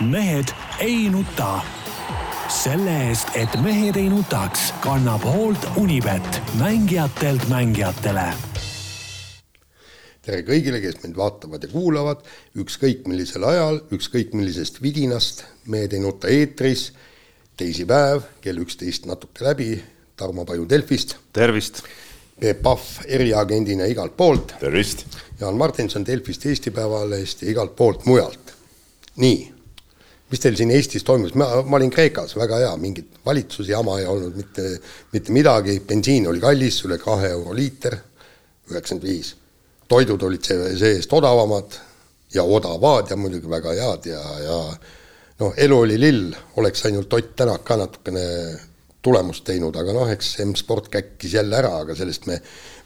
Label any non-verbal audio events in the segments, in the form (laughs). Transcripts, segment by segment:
mehed ei nuta. selle eest, et mehed ei nutaks, kannab hoolt Unibet, mängijatelt mängijatele tere kõigile, kes meid vaatavad ja kuulavad, ükskõik millisel ajal, ükskõik millisest vidinast, Mehed ei nuta eetris, teisipäev, kell üksteist natuke läbi, Tarmo Paju Delfist. tervist! Peep Pahv eriagendina igalt poolt. tervist! Jaan Martinson Delfist, Eesti Päevalehest ja igalt poolt mujalt. nii, mis teil siin Eestis toimus, ma, ma olin Kreekas, väga hea, mingit valitsusjama ei olnud mitte, mitte midagi, bensiin oli kallis, üle kahe euro liiter, üheksakümmend viis. toidud olid see, see-eest odavamad ja odavad ja muidugi väga head ja, ja noh, elu oli lill, oleks ainult Ott Tänak ka natukene tulemust teinud, aga noh, eks M-sport käkkis jälle ära, aga sellest me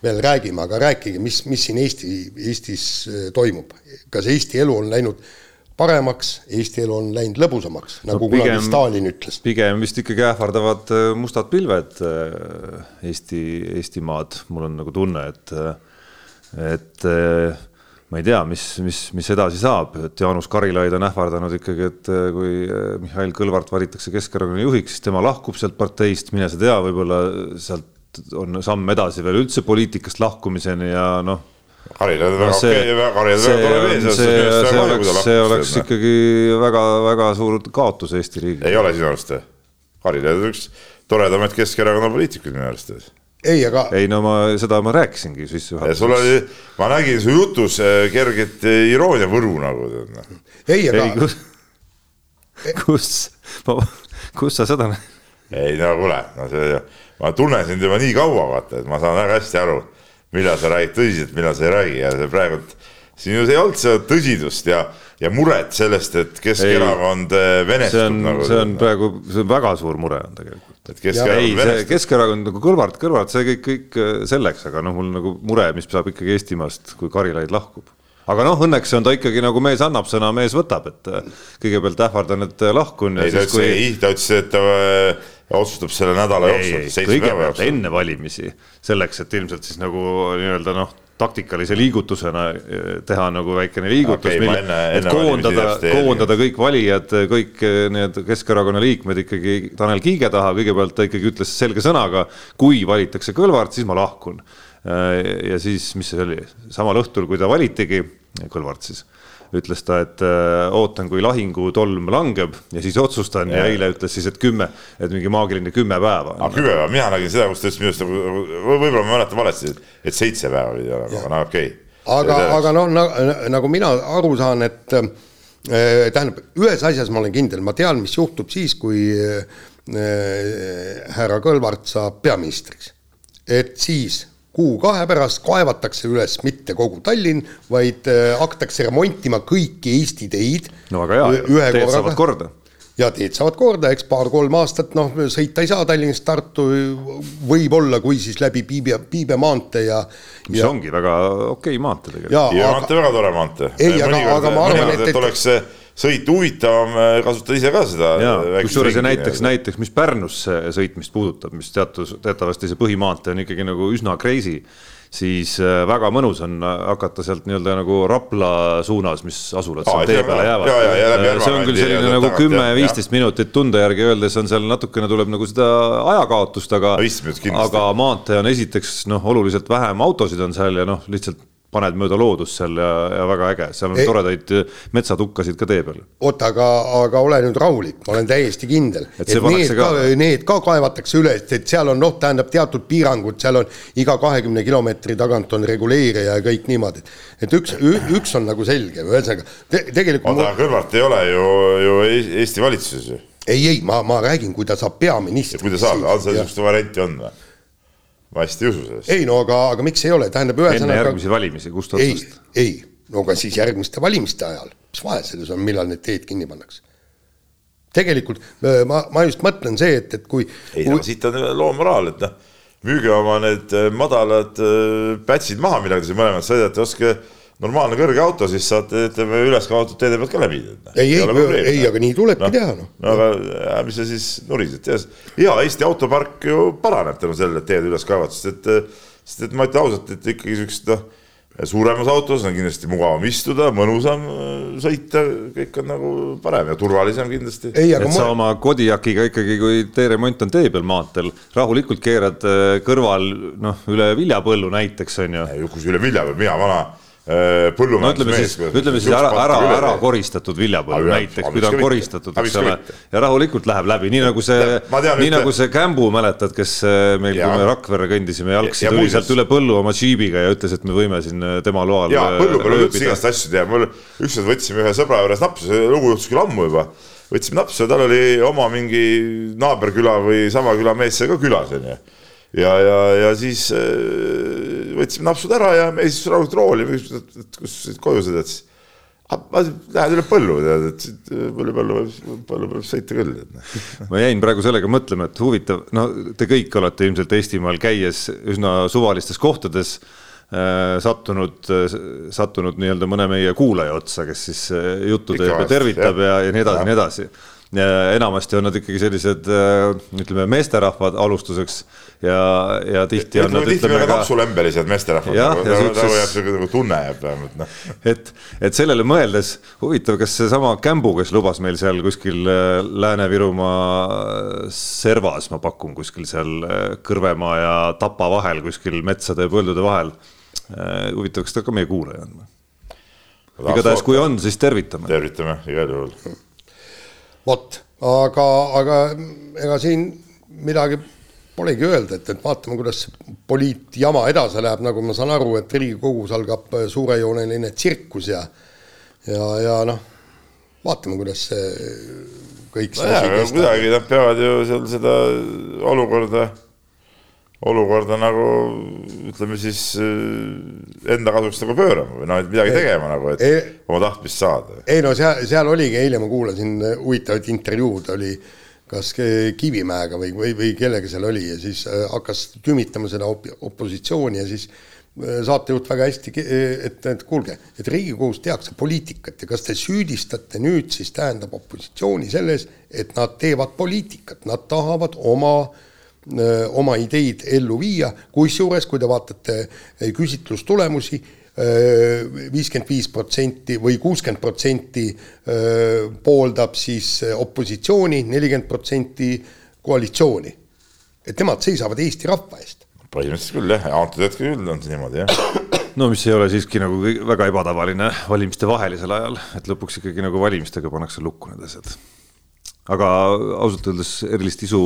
veel räägime, aga rääkige, mis, mis siin Eesti, Eestis äh, toimub. kas Eesti elu on läinud paremaks, Eesti elu on läinud lõbusamaks, nagu no, pigem, kunagi Stalin ütles? pigem vist ikkagi ähvardavad äh, mustad pilved äh, Eesti, Eestimaad, mul on nagu tunne, et, et ma ei tea, mis, mis, mis edasi saab, et Jaanus Karilaid on ähvardanud ikkagi, et äh, kui äh, Mihhail Kõlvart valitakse Keskerakonna juhiks, siis tema lahkub sealt parteist, mine sa tea, võib-olla sealt on samm edasi veel üldse poliitikast lahkumiseni ja noh. Karilaid on väga okei, Karilaid on väga tore mees. see, see oleks, see oleks ikkagi väga-väga suur kaotus Eesti riigile. ei ole sinu arust? Karilaid on üks toredamaid Keskerakonna poliitikuid minu arust ei, aga. ei no ma seda ma rääkisingi sissejuhatuses. sul oli, ma nägin su jutus äh, kerget äh, iroonia võru nagu. Noh. ei, aga. kus, kus, kus sa seda. ei no kuule, no see, ma tunnen sind juba nii kaua, vaata, et ma saan väga hästi aru, millal sa räägid tõsiselt, millal sa ei räägi ja see praegu, siin ei olnud seda tõsidust ja ja muret sellest, et Keskerakond venestub. see on nagu,, see on praegu, see on väga suur mure on tegelikult. et Keskerakond venestub. Keskerakond nagu kõrvalt, kõrvalt see kõik, kõik äh, selleks, aga noh, mul nagu mure, mis saab ikkagi Eestimaast, kui Karilaid lahkub. aga noh, õnneks on ta ikkagi nagu mees annab sõna, mees võtab, et äh, kõigepealt ähvardan, et lahkun. ei, ta ütles, kui... ta ütles, et ta otsustab selle nädala jooksul. kõigepealt enne valimisi, selleks, et ilmselt siis nagu nii-öelda noh taktikalise liigutusena eh, teha nagu väikene liigutus okay,, mille, et koondada, koondada kõik valijad, kõik eh, need Keskerakonna liikmed ikkagi Tanel Kiige taha, kõigepealt ta ikkagi ütles selge sõnaga, kui valitakse Kõlvart, siis ma lahkun. Eh, ja siis, mis see oli, samal õhtul, kui ta valitigi, Kõlvart siis ütles ta, et äh, ootan, kui lahingutolm langeb ja siis otsustan ja, ja eile ütles siis, et kümme, et mingi maagiline kümme päeva. aga kümme päeva, mina nägin seda, kus ta ütles minu arust nagu, võib-olla ma mäletan valesti, et seitse päeva pidi olema, aga no okei okay.. aga, aga noh, nagu mina aru saan, et äh, tähendab, ühes asjas ma olen kindel, ma tean, mis juhtub siis, kui äh, härra Kõlvart saab peaministriks. et siis kuu-kahe pärast kaevatakse üles mitte kogu Tallinn, vaid äh, hakatakse remontima kõiki Eesti teid. no väga hea, teed korraga. saavad korda. ja teed saavad korda, eks paar-kolm aastat noh, sõita ei saa Tallinnast Tartu, võib-olla, kui siis läbi Piibe, Piibe maantee ja. mis ja, ongi väga okei okay maantee tegelikult. Piibe maantee väga tore maantee. ei, aga, aga ma arvan, et, et oleks see sõit huvitavam, äh, kasutada ise ka seda. kusjuures näiteks, näiteks mis Pärnusse sõitmist puudutab, mis teatus, teatavasti see põhimaantee on ikkagi nagu üsna crazy siis äh, väga mõnus on hakata sealt nii-öelda nagu Rapla suunas, mis asulad seal tee peale jäävad. Äh, see on küll selline nagu kümme-viisteist minutit tunde järgi öeldes on seal natukene tuleb nagu seda ajakaotust, aga, aga maantee on esiteks noh, oluliselt vähem autosid on seal ja noh, lihtsalt paned mööda loodust seal ja, ja väga äge, seal on Ei, toredaid metsatukkasid ka tee peal. oota, aga, aga ole nüüd rahulik, ma olen täiesti kindel, et, et need ka, need ka kaevatakse üles, et seal on noh, tähendab teatud piirangud, seal on iga kahekümne kilomeetri tagant on reguleerija ja kõik niimoodi. et üks, üks on nagu selge, ühesõnaga te, tegelikult. oota mul..., Kõlvart ei ole ju, ju Eesti valitsuses ju. ei, ei, ma, ma räägin, kui ta saab peaministriks. kui ta saab, on seal niisugust varianti on või? Ma hästi ei usu sellesse. ei no aga, aga miks ei ole, tähendab ühesõnaga. enne järgmisi valimisi, kust otsast? ei, ei, no aga siis järgmiste valimiste ajal, mis vahe selles on, millal need teed kinni pannakse? tegelikult ma, ma just mõtlen see, et, et kui. ei kui... no siit on loo moraal, et noh, müüge oma need madalad pätsid maha, millega te siin mõlemad sõidate, ostke normaalne kõrge auto, siis saate, ütleme, üleskauvatud teede pealt ka läbi. ei, ei, ei, aga nii tulebki no, teha, noh. no aga äh, mis sa siis nurised, ja Eesti autopark ju paraneb tänu sellele, et teed üles kaevad, sest et, sest et ma ütlen ausalt, et ikkagi siuksed noh, suuremas autos on kindlasti mugavam istuda, mõnusam äh, sõita, kõik on nagu parem ja turvalisem kindlasti. et sa ma... oma Kodiakiga ikkagi, kui teeremont on tee peal maanteel, rahulikult keerad äh, kõrval noh, üle viljapõllu näiteks on ju. kus üle viljapõllu, mina vana Äh, no ütleme siis, ära, ära, ära koristatud viljapõld näiteks, kui ta on koristatud, eks ole, ja rahulikult läheb läbi, nii nagu see, nii nagu see Kämbu, mäletad, kes äh, meil, kui me Rakverre kõndisime jalgsi, tuli sealt üle põllu oma džiibiga ja ütles, et me võime siin äh, tema loal. ja põllu peal on üldse igast asju teha, mul ükskord võtsime ühe sõbra juures napsu, see lugu juhtus küll ammu juba, võtsime napsu ja tal oli oma mingi naaberküla või sama küla mees sai ka külas, onju ja, ja, ja siis äh, võtsime napsud ära ja me siis rahulikult rooli, et kus koju sõidad, siis ah, ma lähen üle põllu, tead, et siit põllu peale võib, põllu peale sõita küll. Noh. (laughs) ma jäin praegu sellega mõtlema, et huvitav, no te kõik olete ilmselt Eestimaal käies üsna suvalistes kohtades äh, sattunud, sattunud nii-öelda mõne meie kuulaja otsa, kes siis äh, juttu teeb ja tervitab ja, ja nii edasi ja nii edasi enamasti on nad ikkagi sellised äh, ütleme meesterahvad alustuseks ja, ja tihti on nad ütleme ka napsulembelised meesterahvad, nagu, nagu, jääb siuke nagu tunne jääb vähemalt noh. et, et sellele mõeldes huvitav, kas seesama Kämbu, kes lubas meil seal kuskil äh, Lääne-Virumaa servas, ma pakun kuskil seal äh, Kõrvemaa ja Tapa vahel kuskil metsade ja põldude vahel. huvitav, kas ta ka meie kuulaja on? igatahes, kui on, siis tervitame. tervitame igal juhul vot, aga, aga ega siin midagi polegi öelda, et, et vaatame, kuidas poliitjama edasi läheb, nagu ma saan aru, et Riigikogus algab suurejooneline tsirkus ja ja, ja noh, vaatame, kuidas see kõik nojah, kuidagi nad peavad ju seal seda olukorda olukorda nagu ütleme siis äh, enda kasuks nagu pöörama või noh, et midagi tegema nagu, et ei, oma tahtmist saada. ei no seal, seal oligi, eile ma kuulasin äh, huvitavat intervjuud, oli kas Kivimäega või, või, või kellega seal oli ja siis äh, hakkas tümitama seda op opositsiooni ja siis saatejuht väga hästi, et, et kuulge, et Riigikogus tehakse poliitikat ja kas te süüdistate nüüd siis tähendab opositsiooni selles, et nad teevad poliitikat, nad tahavad oma äh, oma ideid ellu viia, kusjuures kui te vaatate küsitlustulemusi, viiskümmend viis protsenti või kuuskümmend protsenti pooldab siis opositsiooni, nelikümmend protsenti koalitsiooni. et nemad seisavad Eesti rahva eest. põhimõtteliselt küll jah, antud hetkel küll on see niimoodi jah (coughs) no mis ei ole siiski nagu väga ebatavaline valimiste vahelisel ajal, et lõpuks ikkagi nagu valimistega pannakse lukku need asjad aga ausalt öeldes erilist isu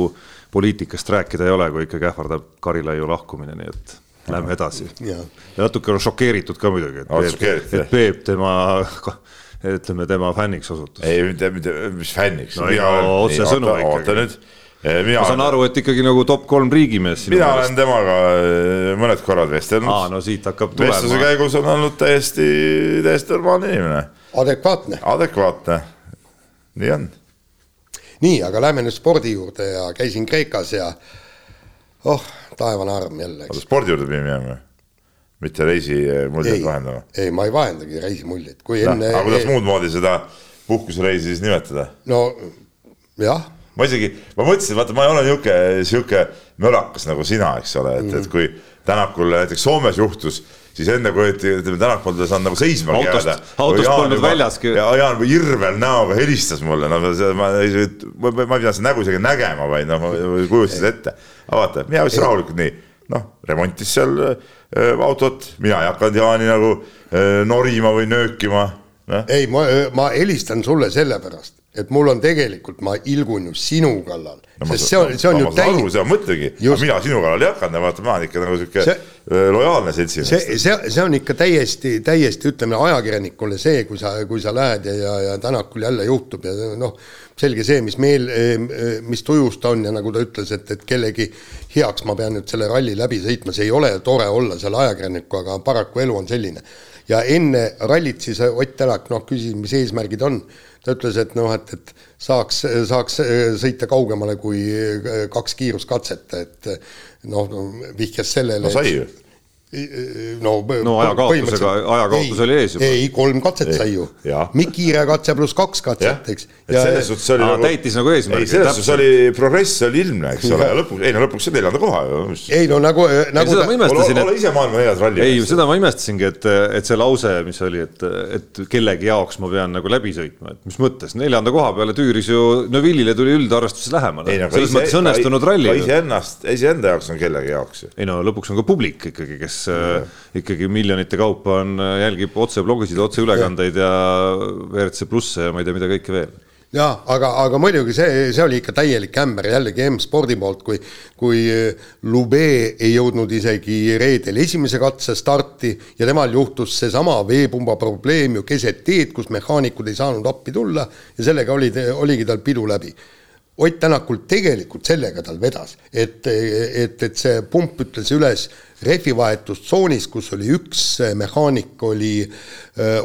poliitikast rääkida ei ole, kui ikkagi ähvardab Karilaiu lahkumine, nii et lähme edasi. ja natuke on šokeeritud ka muidugi, et Peep, et Peep tema, ütleme tema fänniks osutus. ei, mitte, mitte, mis fänniks no,. otsesõnu ikkagi. Eh, mina ma saan aru, et ikkagi nagu top kolm riigimees. mina olen temaga eh, mõned korrad vestelnud. aa, no siit hakkab tulema. vestluse käigus on olnud täiesti, täiesti normaalne inimene. adekvaatne. adekvaatne, nii on nii, aga lähme nüüd spordi juurde ja käisin Kreekas ja oh, taevane arm jälle. oota, spordi juurde pidime minema? mitte reisimuljeid vahendama? ei, ma ei vahendagi reisimuljeid, kui no, enne. aga kuidas ei... muud moodi seda puhkusereisi siis nimetada? no jah. ma isegi, ma mõtlesin, vaata, ma ei ole niisugune, sihuke mölakas nagu sina, eks ole, et mm., et kui Tänakul näiteks Soomes juhtus siis enne kui ütleme tänakul ta saanud nagu seisma jääda. autost polnud väljaski. ja Jaan irvel näoga helistas mulle, no ma ei, ma, ma ei pidanud seda nägu isegi nägema, vaid noh, kujutasin ette. aga vaata, mina võtsin rahulikult nii, noh, remontis seal äh, autot, mina ei hakanud Jaani nagu äh, norima või nöökima no.. ei, ma, ma helistan sulle sellepärast et mul on tegelikult, ma ilgun ju sinu kallal no,, sest see on, see on ju täiesti. seda mõtlengi, mina sinu kallal ei hakanud, vaata, ma olen ikka nagu sihuke see... lojaalne seltsimees. see, see, see on ikka täiesti, täiesti ütleme ajakirjanikule see, kui sa, kui sa lähed ja, ja, ja Tänakul jälle juhtub ja noh, selge see, mis meel, mis tujus ta on ja nagu ta ütles, et, et kellegi heaks ma pean nüüd selle ralli läbi sõitma, see ei ole tore olla seal ajakirjaniku, aga paraku elu on selline. Ja enne rallit siis Ott Tänak, noh, küsis, mis eesmärgid on ta ütles, et noh, et, et saaks, saaks sõita kaugemale kui kaks kiiruskatset, et noh, vihjas sellele. no sai ju. No, no ajakaotusega, ajakaotus oli ees juba. ei, kolm katset ei. sai ju. Mikk Kiire katse pluss kaks katset, eks. et selles suhtes oli nagu. täitis nagu eesmärgi. selles suhtes oli, progress oli ilmne, eks ole, ja lõpuks, ei no lõpuks sai neljanda koha ju. ei no nagu, nagu. seda ma imestasin, et. ole ise maailma neljas ralli. ei, seda ma imestasingi, et, et see lause, mis oli, et, et kellegi jaoks ma pean nagu läbi sõitma, et mis mõttes, neljanda koha peale tüüris ju Neville'ile tuli üldarvestuses lähemale. No, selles mõttes õnnestunud ralli. iseennast, iseenda jaoks on kellegi jaoks ju. ei no lõpuks on ka publik ikkagi, kes ikkagi miljonite kaupa on, jälgib otseblogisid, otseülekandeid ja WRC plusse ja ma ei tea, mida kõike veel. Jah, aga, aga muidugi see, see oli ikka täielik ämber. Jällegi M-spordi poolt, kui, kui Lube ei jõudnud isegi reedel esimese katse starti ja temal juhtus seesama veepumba probleem ju keset teed, kus mehaanikud ei saanud appi tulla ja sellega oli, oligi tal pidu läbi. Ott Tänakul tegelikult sellega tal vedas, et, et, et see pump ütles üles rehvivahetustsoonis, kus oli üks mehaanik, oli,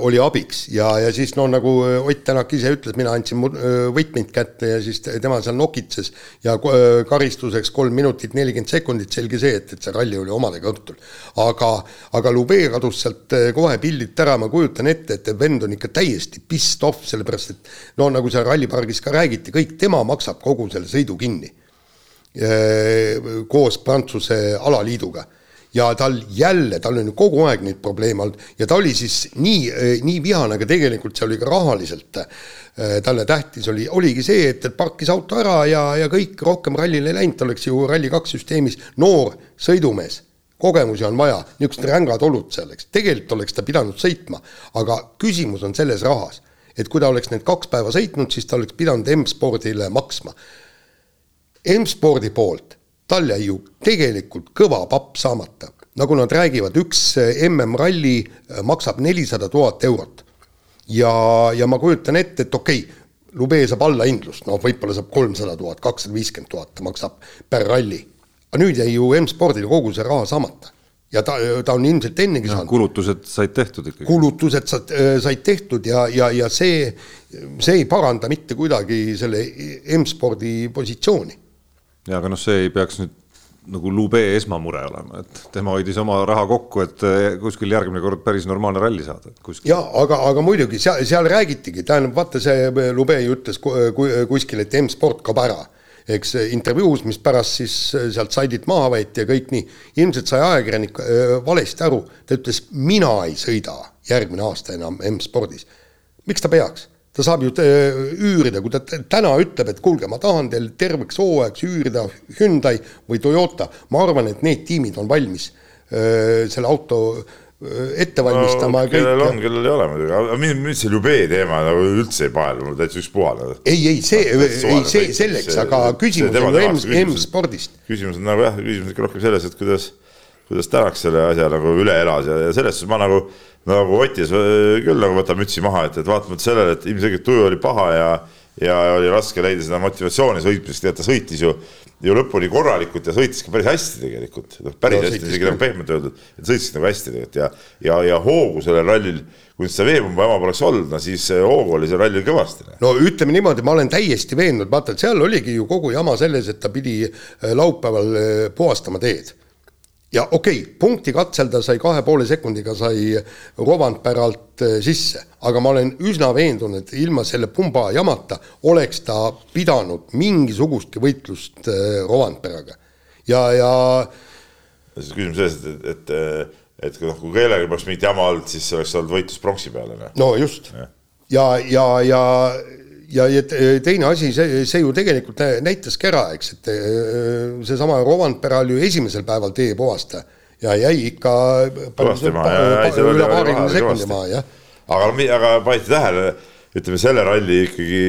oli abiks ja, ja siis no nagu Ott Tänak ise ütles, mina andsin võtmeid kätte ja siis tema seal nokitses ja karistuseks kolm minutit nelikümmend sekundit, selge see, et, et see ralli oli omadega õhtul. aga, aga Lube kadus sealt kohe pildilt ära, ma kujutan ette, et vend on ikka täiesti pissed off, sellepärast et no nagu seal rallipargis ka räägiti, kõik tema maksab kogu selle sõidu kinni. koos Prantsuse alaliiduga ja tal jälle, tal on ju kogu aeg neid probleeme olnud. Ja ta oli siis nii, nii vihane, aga tegelikult see oli ka rahaliselt talle tähtis oli, oligi see, et, et parkis auto ära ja, ja kõik, rohkem rallile ei läinud, ta oleks ju Rally2 süsteemis noor sõidumees. Kogemusi on vaja, niisugused rängad olud seal, eks, tegelikult oleks ta pidanud sõitma, aga küsimus on selles rahas, et kui ta oleks need kaks päeva sõitnud, siis ta oleks pidanud M-spordile maksma. M-spordi poolt tal jäi ju tegelikult kõva papp saamata. nagu nad räägivad, üks MM-ralli äh, maksab nelisada tuhat eurot. ja, ja ma kujutan ette, et okei okay,, Lube saab allahindlust, no võib-olla saab kolmsada tuhat, kakssada viiskümmend tuhat ta maksab per ralli. aga nüüd jäi ju M-spordil kogu see raha saamata ja ta, ta on ilmselt ennegi saanud. kulutused said tehtud ikkagi. kulutused said, äh, said tehtud ja, ja, ja see, see ei paranda mitte kuidagi selle M-spordi positsiooni ja aga noh, see ei peaks nüüd nagu Lube esmamure olema, et tema hoidis oma raha kokku, et eh, kuskil järgmine kord päris normaalne ralli saada. ja aga, aga muidugi seal, seal räägitigi, tähendab, vaata see Lube ju ütles kuskil, et M-sport kaob ära eks intervjuus, mis pärast siis sealt saidilt maha võeti ja kõik nii, ilmselt sai ajakirjanik valesti aru, ta ütles, mina ei sõida järgmine aasta enam M-spordis. miks ta peaks? Ta saab ju äh, üürida, kui ta täna ütleb, et kuulge, ma tahan teil terveks hooajaks üürida Hyundai või Toyota, ma arvan, et need tiimid on valmis öö, äh, selle auto äh, ette valmistama no,. kellel on, kellel ei ole muidugi, aga mind, mind see Ljubei teema nagu üldse ei paelu, mul täitsa ükspuhane. ei, ei see, ei see selleks, aga küsimus on ju M-spordist. küsimus on nagu jah, küsimus ikka rohkem selles, et kuidas, kuidas Tänak selle asja nagu üle elas ja, ja selles suhtes ma nagu nagu Otis küll nagu võtab mütsi maha, et, et vaatamata sellele, et ilmselgelt tuju oli paha ja ja oli raske leida seda motivatsiooni sõitmiseks, tead ta sõitis ju, ju lõpuni korralikult ja sõitis ka päris hästi tegelikult, noh päris no, hästi, isegi nagu pehmelt öeldud, et sõitis nagu hästi tegelikult ja, ja, ja hoogu sellel rallil, kui seda veepumba jama poleks olnud, no siis hoogu oli seal rallil kõvasti. no ütleme niimoodi, ma olen täiesti veendunud, vaata, et seal oligi ju kogu jama selles, et ta pidi äh, laupäeval äh, puhastama teed ja okei okay,, punkti katselda sai kahe poole sekundiga, sai Rovanperalt äh, sisse, aga ma olen üsna veendunud, et ilma selle pumba jamata oleks ta pidanud mingisugustki võitlust äh, Rovanperaga. ja, ja siis küsimus selles, et, et, et, et noh, kui kellelgi poleks mingit jama olnud, siis oleks olnud võitlus pronksi peale. Noh. no just ja, ja, ja, ja ja, ja teine asi, see, see ju tegelikult näitaski ära, eks, et äh, seesama Rovanpera oli ju esimesel päeval teepuhastaja ja jäi ikka üle paarikümne sekundi maha, jah. aga, aga panite tähele, ütleme selle ralli ikkagi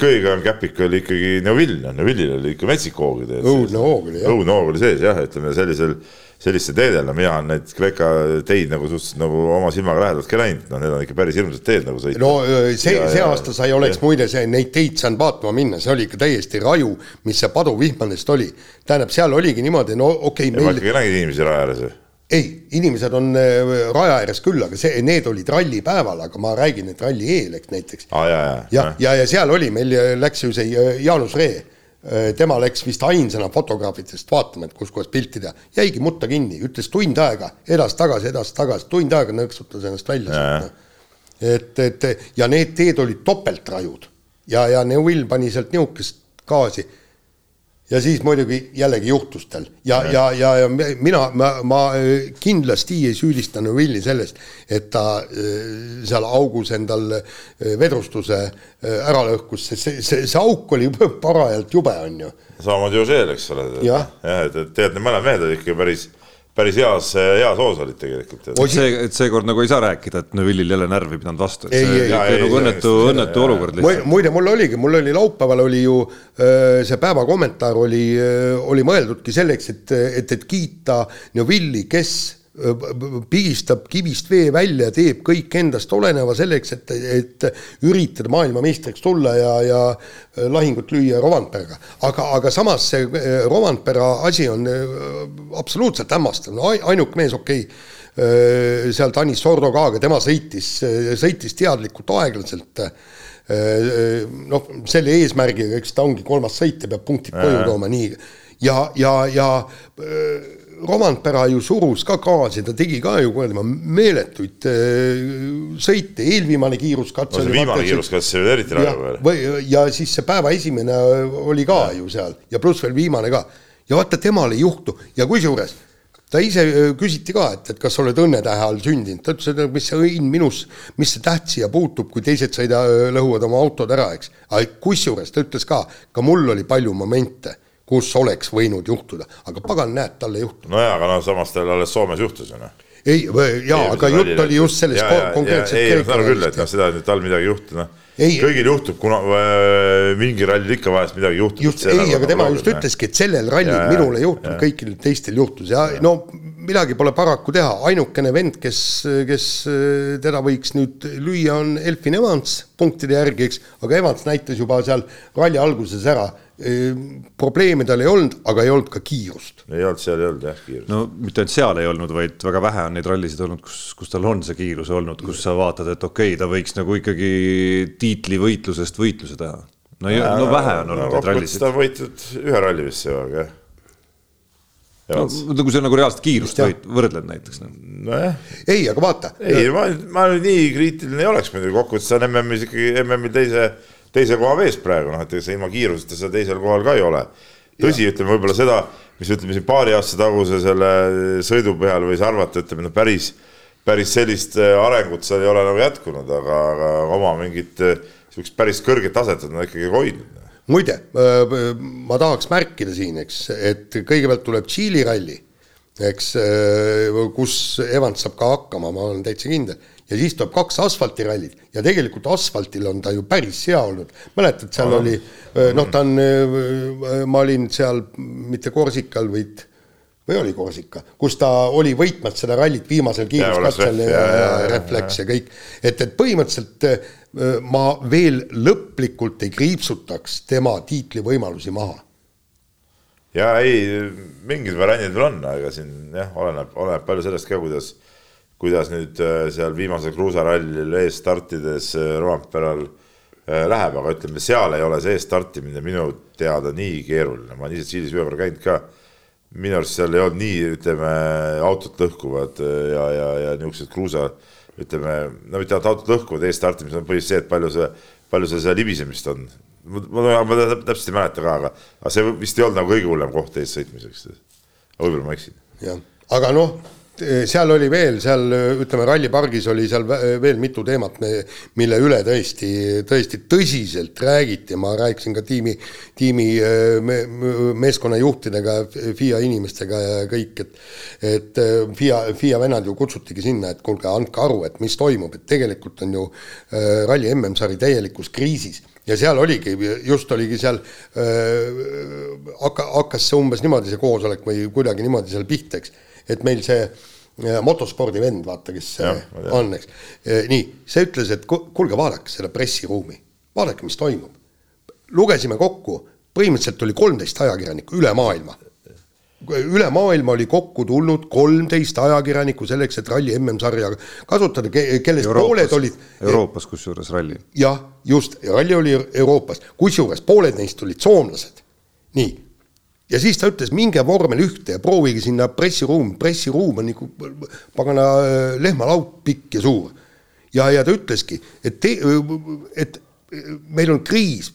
kõige kõvem käpik oli ikkagi Neuvill, noh Neuvillil oli ikka metsik hoog. õudne hoog oli jah. õudne hoog oli sees jah, ütleme sellisel sellistel teedel, no mina olen neid Kreeka teid nagu suhteliselt nagu oma silmaga lähedalt ka näinud, noh, need on ikka päris hirmsad teed nagu sõita. no see, see aasta sa ei oleks ja. muide see, neid teid saanud vaatama minna, see oli ikka täiesti raju, mis see paduvihmadest oli. tähendab, seal oligi niimoodi, no okei okay,. ma ikkagi nägin inimesi raja ääres või? ei, inimesed on raja ääres küll, aga see, need olid rallipäeval, aga ma räägin, et ralli eel, eks näiteks ah,. ja, ja, ja, ja, ja seal oli, meil läks ju see Jaanus Ree tema läks vist ainsana fotograafidest vaatama, et kus kohas pilti teha, jäigi mutta kinni, ütles tund aega edasi-tagasi, edasi-tagasi, tund aega nõksutas ennast välja sealt. et, et ja need teed olid topeltrajud. Ja, ja Neuvill pani sealt nihukest gaasi ja siis muidugi jällegi juhtus tal ja, ja, ja, ja mina, ma, ma äh, kindlasti ei süüdista Neuvilli sellest, et ta äh, seal augus endal äh, vedrustuse ära lõhkus, sest see, see, see auk oli parajalt jube, on ju. samamoodi Joseel, eks ole. jah, et tegelikult need mõlemad mehed olid ikka päris päris heas, heas hoos olid tegelikult. see, et seekord nagu ei saa rääkida, et Neville'il jälle närv ei pidanud vastu, et see oli nagu õnnetu, õnnetu olukord lihtsalt. muide, mul oligi, mul oli laupäeval oli ju see päeva kommentaar oli, oli mõeldudki selleks, et, et, et kiita Neville'i, kes pigistab kivist vee välja, teeb kõik endast oleneva selleks, et, et üritada maailmameistriks tulla ja, ja lahingut lüüa Rovanperaga. aga, aga samas see Rovanpera asi on absoluutselt hämmastav, no ainuke mees, okei okay,, seal Tanis Sordo ka, aga tema sõitis, sõitis teadlikult aeglaselt noh, selle eesmärgiga, eks ta ongi kolmas sõit ja peab punktid koju tooma, nii. ja, ja, ja Romantpera ju surus ka gaasi, ta tegi ka ju kuradi meeletuid äh, sõite, eelviimane kiiruskatse no,. viimane kiiruskatse oli eriti raju veel. või, ja siis see päeva esimene oli ka ja. ju seal ja pluss veel viimane ka. ja vaata, temal ei juhtu ja kusjuures ta ise äh, küsiti ka, et, et kas sa oled õnnetähe all sündinud, ta ütles, et mis see õnn minus, mis see täht siia puutub, kui teised sõida, lõhuvad oma autod ära, eks. kusjuures ta ütles ka, ka mul oli palju momente kus oleks võinud juhtuda, aga pagan, näed, tal ei juhtunud. nojaa, aga no samas tal alles Soomes juhtus ju noh. ei, jaa, aga jutt oli just sellest konkreetselt. ei, ma saan aru küll, et noh, seda, et tal midagi ei juhtu, noh. kõigil juhtub, kuna äh, mingi rallil ikka vahest midagi juhtub. just, ei, aga tema just ütleski, et sellel rallil ja, minul ei juhtunud, kõikidel teistel juhtus ja, ja no midagi pole paraku teha, ainukene vend, kes, kes äh, teda võiks nüüd lüüa, on Elfin Evans punktide järgi, eks, aga Evans näitas juba seal ralli alguses ära probleeme tal ei olnud, aga ei olnud ka kiirust. ei olnud, seal ei olnud jah kiirust. no mitte ainult seal ei olnud, vaid väga vähe on neid rallisid olnud, kus, kus tal on see kiirus olnud, kus sa vaatad, et okei okay,, ta võiks nagu ikkagi tiitlivõitlusest võitluse teha. no, ja, no vähe on olnud no, neid rallisid. ta on võitnud ühe ralli vist see aeg jah no kui sa nagu reaalset kiirust võid, võrdled näiteks no.. nojah. ei, aga vaata. ei, ma, ma nii kriitiline ei oleks muidugi, kokkuvõttes on MM-is ikkagi MM-il teise teise koha vees praegu, noh, et ega sa ilma kiiruseta seal teisel kohal ka ei ole. tõsi, ütleme võib-olla seda, mis ütleme siin paari aasta taguse selle sõidu peal võis arvata, ütleme no päris, päris sellist äh, arengut seal ei ole nagu jätkunud, aga, aga oma mingit äh, sihukest päris kõrget taset on ta ikkagi hoidnud. muide, äh, ma tahaks märkida siin, eks, et kõigepealt tuleb Tšiili ralli, eks, kus Evans saab ka hakkama, ma olen täitsa kindel ja siis tuleb kaks asfaltirallit ja tegelikult asfaltil on ta ju päris hea olnud. mäletad, seal Aha. oli noh, ta on, ma olin seal mitte Korsikal, vaid või oli Korsika, kus ta oli võitmas seda rallit viimasel kiiruskatsel ja, ja, ja, ja refleks ja kõik, et, et põhimõtteliselt ma veel lõplikult ei kriipsutaks tema tiitlivõimalusi maha. ja ei, mingid variandid veel on, aga siin jah, oleneb, oleneb palju sellest ka, kuidas kuidas nüüd äh, seal viimasel kruusarallil ees startides äh, Roomperal äh, läheb, aga ütleme, seal ei ole see eesstartimine minu teada nii keeruline, ma olen ise Tšiilis ühe korra käinud ka. minu arust seal ei olnud nii, ütleme, autot lõhkuvad ja, ja, ja niisugused kruusa, ütleme, no mitte ainult autot lõhkuvad, eesstartimisel on põhiliselt see, et palju see, palju seal seda libisemist on. ma, ma, ma täpselt ei mäleta ka, aga, aga see vist ei olnud nagu kõige hullem koht ees sõitmiseks. võib-olla ma eksin. jah, aga noh seal oli veel, seal ütleme, rallipargis oli seal veel mitu teemat, mille üle tõesti, tõesti tõsiselt räägiti, ma rääkisin ka tiimi, tiimi eh, me, meeskonnajuhtidega, FIA inimestega ja kõik, et et eh, FIA, FIA vennad ju kutsutigi sinna, et kuulge, andke aru, et mis toimub, et tegelikult on ju ralli MM-sari täielikus kriisis. Ja seal oligi, just oligi seal äh,, hakka, hakkas see umbes niimoodi, see koosolek või kuidagi niimoodi seal pihta, eks et meil see äh, motospordi vend, vaata, kes ja, on, eks. Äh, nii, see ütles, et kuulge, vaadake seda pressiruumi, vaadake, mis toimub. lugesime kokku, põhimõtteliselt oli kolmteist ajakirjanikku üle maailma. üle maailma oli kokku tulnud kolmteist ajakirjanikku selleks, et ralli MM-sarja kasutada, kellest Euroopas, pooled olid. Euroopas kusjuures ralli. jah, just, ralli oli Euroopas, kusjuures pooled neist olid soomlased nii, ja siis ta ütles, minge vormel ühte ja proovige sinna pressiruumi, pressiruum on nagu pagana äh, lehmalaud pikk ja suur. ja, ja ta ütleski, et te, et meil on kriis,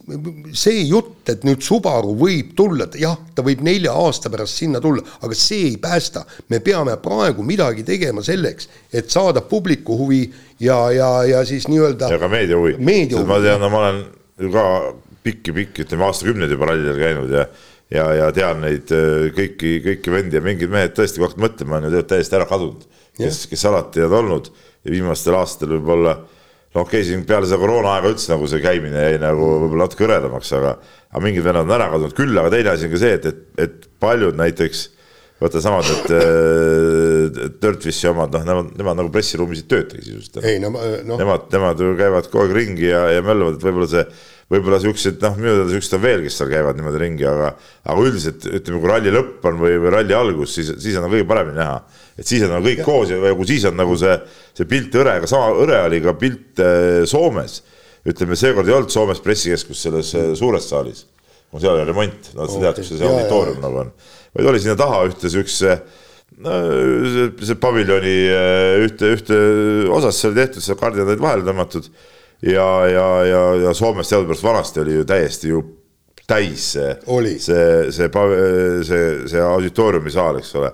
see jutt, et nüüd Subaru võib tulla, jah, ta võib nelja aasta pärast sinna tulla, aga see ei päästa. me peame praegu midagi tegema selleks, et saada publiku huvi ja, ja, ja siis nii-öelda. ja ka meedia huvi. ma tean, no ma olen ju ka pikki-pikki, ütleme aastakümneid juba rallidel käinud ja ja, ja tean neid äh, kõiki, kõiki vendi ja mingid mehed tõesti, kui hakkad mõtlema, on ju täiesti ära kadunud, kes, kes alati on olnud ja viimastel aastatel võib-olla noh, okei okay,, siin peale seda koroonaaega üldse nagu see käimine jäi nagu võib-olla natuke hõredamaks, aga, aga mingid vennad on ära kadunud küll, aga teine asi on ka see, et, et, et paljud näiteks vaata samad need äh, Dirtfissi omad, noh, nemad, nemad nagu pressiruumis ei töötagi sisuliselt. ei no, no. Nemad, nemad ju käivad kogu aeg ringi ja, ja möllavad, et võib-olla see võib-olla siuksed, noh, minu teada siuksed on veel, kes seal käivad niimoodi ringi, aga, aga üldiselt ütleme, kui ralli lõpp on või, või ralli algus, siis, siis on kõige paremini näha. et siis on nagu kõik ja. koos ja kui siis on nagu see, see pilt hõre, aga sama hõre oli ka pilt äh, Soomes. ütleme, seekord ei olnud Soomes pressikeskus selles äh, suures saalis. no seal oli remont, no sa tead, kus see auditoorium nagu on, vaid oli sinna taha ühte siukse no see, see paviljoni äh, ühte, ühte osas oli tehtud, seal kardinad olid vahele tõmmatud ja, ja, ja, ja Soomes teadupärast vanasti oli ju täiesti ju täis see, see, see, see, see auditooriumisaal, eks ole.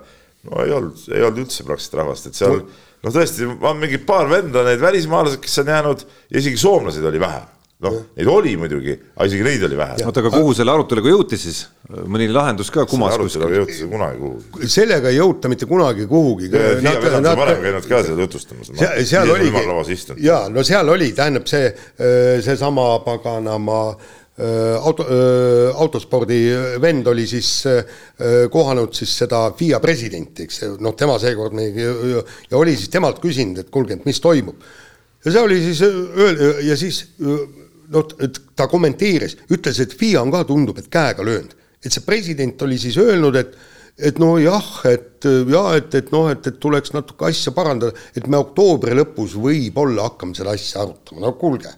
no ei olnud, ei olnud üldse praktiliselt rahvast, et seal noh, tõesti on mingi paar venda, need välismaalased, kes on jäänud isegi soomlased oli vähe noh, neid oli muidugi, aga isegi neid oli vähe. oota, aga kuhu selle aruteluga jõuti siis? mõni lahendus ka kumas kuskil? jõuti kunagi kuhugi. sellega ei jõuta mitte kunagi kuhugi. Nad, varem käinud ka seda tutvustamas. seal oligi, jaa, no seal oli, tähendab see, seesama paganama auto, autospordi vend oli siis kohanud siis seda FIA presidenti, eks, noh, tema seekord meil ja oli siis temalt küsinud, et kuulge, et mis toimub. ja see oli siis ja siis noh, ta kommenteeris, ütles, et FIA on ka, tundub, et käega löönud. et see president oli siis öelnud, et et nojah, et ja et, et noh, et, et tuleks natuke asja parandada, et me oktoobri lõpus võib-olla hakkame seda asja arutama, no kuulge.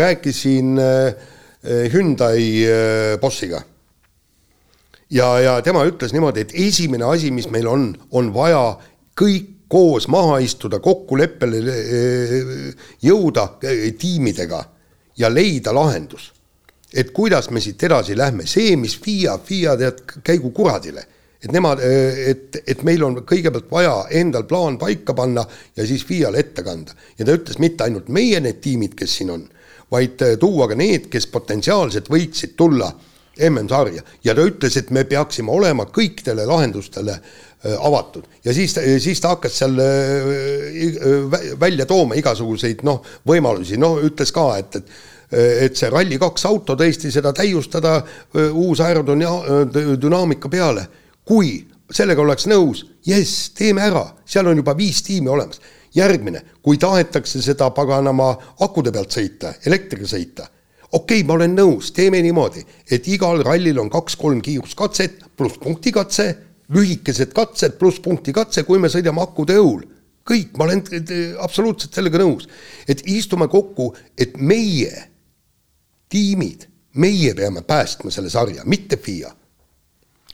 rääkisin Hyundai bossiga. ja, ja tema ütles niimoodi, et esimene asi, mis meil on, on vaja kõik koos maha istuda, kokkuleppele jõuda tiimidega ja leida lahendus. et kuidas me siit edasi lähme, see, mis FIA, FIA tead, käigu kuradile. et nemad, et, et meil on kõigepealt vaja endal plaan paika panna ja siis FIA-le ette kanda. ja ta ütles, mitte ainult meie need tiimid, kes siin on, vaid tuua ka need, kes potentsiaalselt võiksid tulla MM-sarja ja ta ütles, et me peaksime olema kõikidele lahendustele Äh, avatud ja siis, siis ta hakkas seal äh, välja tooma igasuguseid noh, võimalusi, noh, ütles ka, et, et et see Rally2 auto tõesti seda täiustada äh, uus aerodünaamika peale. kui sellega oleks nõus, jess, teeme ära, seal on juba viis tiimi olemas. järgmine, kui tahetakse seda paganama akude pealt sõita, elektriga sõita, okei okay,, ma olen nõus, teeme niimoodi, et igal rallil on kaks-kolm kiiruskatset pluss punktikatse lühikesed katsed pluss punkti katse, kui me sõidame akude õhul. kõik, ma olen absoluutselt sellega nõus, et istume kokku, et meie tiimid, meie peame päästma selle sarja, mitte FIA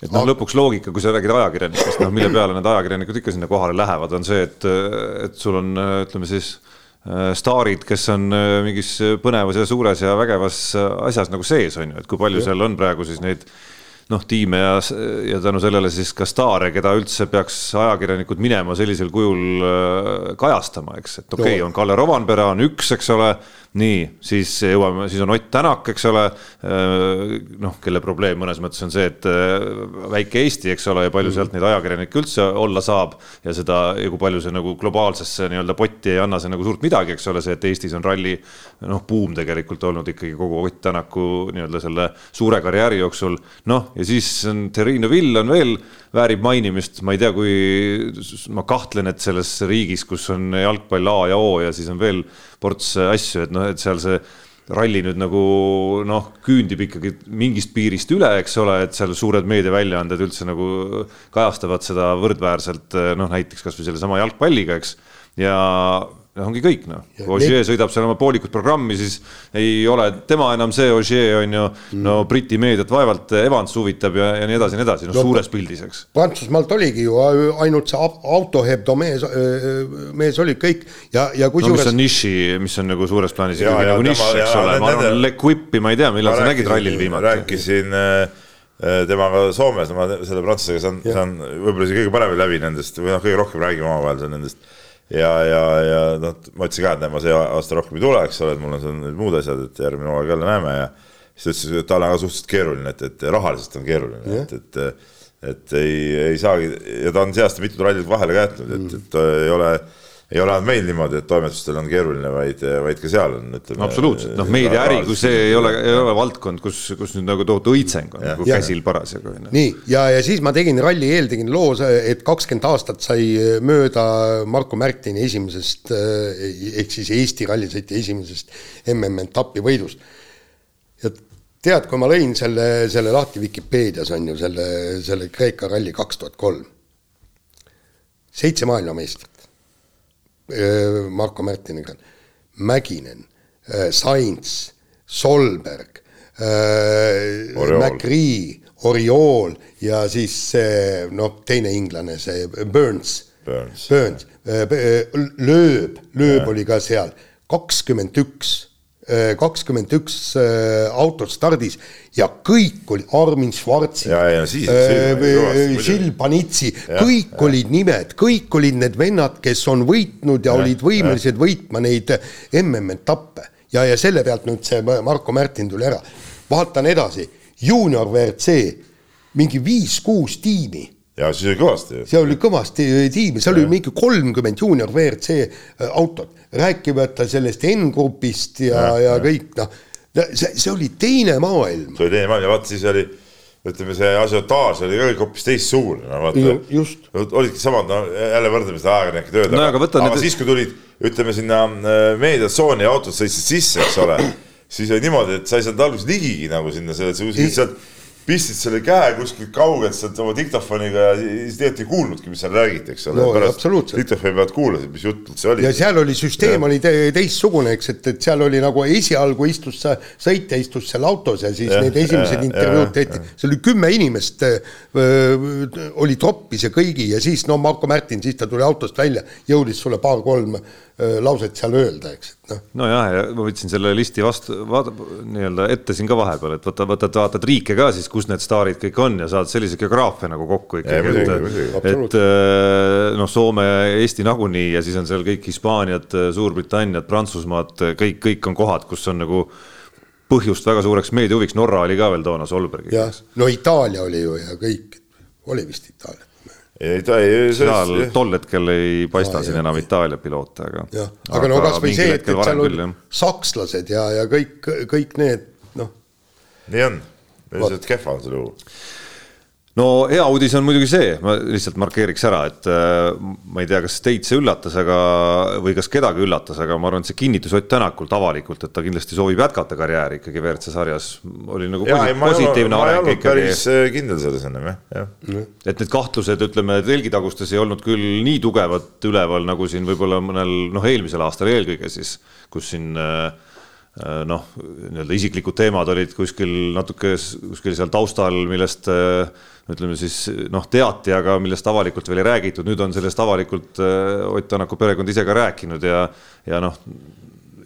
et noh, lõpuks loogika, kui sa räägid ajakirjanikest, noh, mille peale need ajakirjanikud ikka sinna kohale lähevad, on see, et, et sul on, ütleme siis äh, staarid, kes on äh, mingis põnevas ja suures ja vägevas asjas nagu sees, on ju, et kui palju ja. seal on praegu siis neid noh, tiime ja, ja tänu sellele siis ka staare, keda üldse peaks ajakirjanikud minema sellisel kujul äh, kajastama, eks, et okei okay, no., on Kalle Rovanpera on üks, eks ole nii, siis jõuame, siis on Ott Tänak, eks ole. Äh, noh, kelle probleem mõnes mõttes on see, et äh, väike Eesti, eks ole, ja palju sealt neid ajakirjanikke üldse olla saab ja seda ja kui palju see nagu globaalsesse nii-öelda potti ei anna see nagu suurt midagi, eks ole, see, et Eestis on ralli noh, buum tegelikult olnud ikkagi kogu Ott Tänaku nii-öelda selle suure karjääri jooksul. noh, ja siis on Terrine Vill on veel väärib mainimist, ma ei tea, kui ma kahtlen, et selles riigis, kus on jalgpall A ja O ja siis on veel ports asju, et noh, et seal see ralli nüüd nagu noh, küündib ikkagi mingist piirist üle, eks ole, et seal suured meediaväljaanded üldse nagu kajastavad seda võrdväärselt noh, näiteks kasvõi sellesama jalgpalliga, eks. ja ongi kõik noh, Ogier sõidab seal oma poolikut programmi, siis ei ole tema enam see Ogier on ju mm., no Briti meediat vaevalt Evans huvitab ja, ja nii edasi ja nii edasi, no, no suures pildis, eks. Prantsusmaalt oligi ju ainult see autohebdo mees, mees oli kõik ja, ja kusjuures no, mis on niši, mis on nagu suures plaanis ja, nagu nišš, eks ole, ma arvan, Le Quip'i ma ei tea, millal sa nägid rallil viimati. rääkisin äh, temaga Soomes, ma selle prantslasega saan, saan võib-olla isegi kõige paremini läbi nendest või noh, kõige rohkem räägime omavahel seal nendest ja, ja, ja noh, ma ütlesin ka, et näe, ma see aasta rohkem ei tule, eks ole, et mul on seal need muud asjad, et järgmine hooaeg jälle näeme ja siis ta ütles, et tal on ka suhteliselt keeruline, et, et rahaliselt on keeruline, et, et et ei, ei saagi ja ta on see aasta mitu rallit vahele ka jätnud, et, et ei ole ei ole ainult meil niimoodi, et toimetustel on keeruline, vaid, vaid ka seal on, ütleme. absoluutselt, noh, meediaäri, kui see ei ole, ei ole valdkond, kus, kus nüüd nagu tohutu õitseng on nagu käsil parasjagu. nii, ja, ja siis ma tegin ralli eel tegin loo, et kakskümmend aastat sai mööda Marko Märtini esimesest ehk siis Eesti rallisõitja esimesest MM-etapi võidust. ja tead, kui ma lõin selle, selle lahti Vikipeedias on ju selle, selle Kreeka ralli kaks tuhat kolm. seitse maailmameistrit Marko Märtiniga, Mäkinen, äh, Sainz, Solberg, äh, McRee, Oriol ja siis see noh, teine inglane, see Burns, Burns, Burns, Lööb, Lööb oli ka seal, kakskümmend üks kakskümmend üks äh, autot stardis ja kõik oli Armin Schwarzi, Žil Panitsi, kõik ja. olid nimed, kõik olid need vennad, kes on võitnud ja, ja olid võimelised ja. võitma neid MM-etappe ja, ja selle pealt nüüd see Marko Märtin tuli ära. vaatan edasi, juunior WRC, mingi viis-kuus tiimi ja siis oli kõvasti. seal oli kõvasti tiimi, seal oli mingi kolmkümmend juunior WRC äh, autot, rääkimata sellest N-grupist ja, ja, ja kõik noh, see, see oli teine maailm. see oli teine maailm ja vaata siis oli ütleme, see asiotaaž oli ka hoopis teistsugune, no vaata. just. olidki samad, no jälle võrdleme seda ajakirjanike tööd no,, aga, aga, aga siis, kui tulid, ütleme sinna äh, meediatsooni ja autod sõitsid sisse, eks ole, siis oli niimoodi, et sa ei saanud alguses ligigi nagu sinna selle, sealt pistsid selle käe kuskilt kaugelt sealt oma diktofoniga ja siis tegelikult ei kuulnudki, mis seal räägiti, eks ole no,. pärast diktofoni pealt kuulasid, mis jutt üldse oli. ja seal oli süsteem ja. oli te teistsugune, eks, et, et seal oli nagu esialgu istus sa, sõitja istus seal autos ja siis ja, need esimesed intervjuud tehti, seal oli kümme inimest öö, oli troppis ja kõigi ja siis no Marko Märtin, siis ta tuli autost välja, jõudis sulle paar-kolm lauset seal öelda, eks, et noh. nojah, ja ma võtsin selle listi vastu, vaata nii-öelda ette siin ka vahepeal, et võta, võtad, vaatad riike ka siis, kus need staarid kõik on ja saad sellise geograafia nagu kokku ikkagi, et, et noh, Soome, Eesti nagunii ja siis on seal kõik Hispaaniad, Suurbritanniad, Prantsusmaad, kõik, kõik on kohad, kus on nagu põhjust väga suureks meediahuviks, Norra oli ka veel toona Solbergiga. no Itaalia oli ju ja kõik, oli vist Itaalia ei ta ei. seal tol hetkel ei paista ah, siin jah. enam Itaalia piloote, aga. jah, aga, aga no kasvõi see, et, et seal on sakslased ja, ja kõik, kõik need noh. nii on, lihtsalt kehva on selle juhu no hea uudis on muidugi see, ma lihtsalt markeeriks ära, et äh, ma ei tea, kas teid see üllatas, aga või kas kedagi üllatas, aga ma arvan, et see kinnitus Ott Tänakult avalikult, et ta kindlasti soovib jätkata karjääri ikkagi WRC sarjas, oli nagu ja, posi positiivne areng ikkagi. päris äh, kindel selles ennem jah, jah. et need kahtlused, ütleme, telgitagustes ei olnud küll nii tugevad üleval, nagu siin võib-olla mõnel noh, eelmisel aastal eelkõige siis, kus siin äh, noh, nii-öelda isiklikud teemad olid kuskil natuke kuskil seal taustal, millest äh, ütleme siis noh, teati, aga millest avalikult veel ei räägitud, nüüd on sellest avalikult äh, Ott Tänaku perekond ise ka rääkinud ja, ja noh,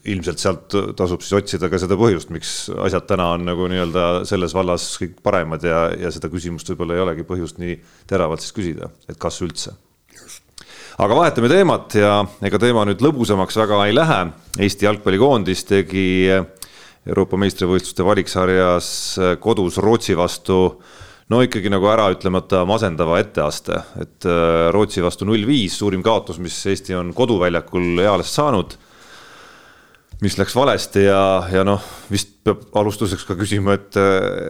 ilmselt sealt tasub siis otsida ka seda põhjust, miks asjad täna on nagu nii-öelda selles vallas kõik paremad ja, ja seda küsimust võib-olla ei olegi põhjust nii teravalt siis küsida, et kas üldse. Aga vahetame teemat ja ega teema nüüd lõbusamaks väga ei lähe. Eesti jalgpallikoondis tegi Euroopa meistrivõistluste valiksarjas kodus Rootsi vastu no ikkagi nagu äraütlemata masendava etteaste, et äh, Rootsi vastu null viis, suurim kaotus, mis Eesti on koduväljakul eales saanud. mis läks valesti ja, ja noh, vist peab alustuseks ka küsima, et,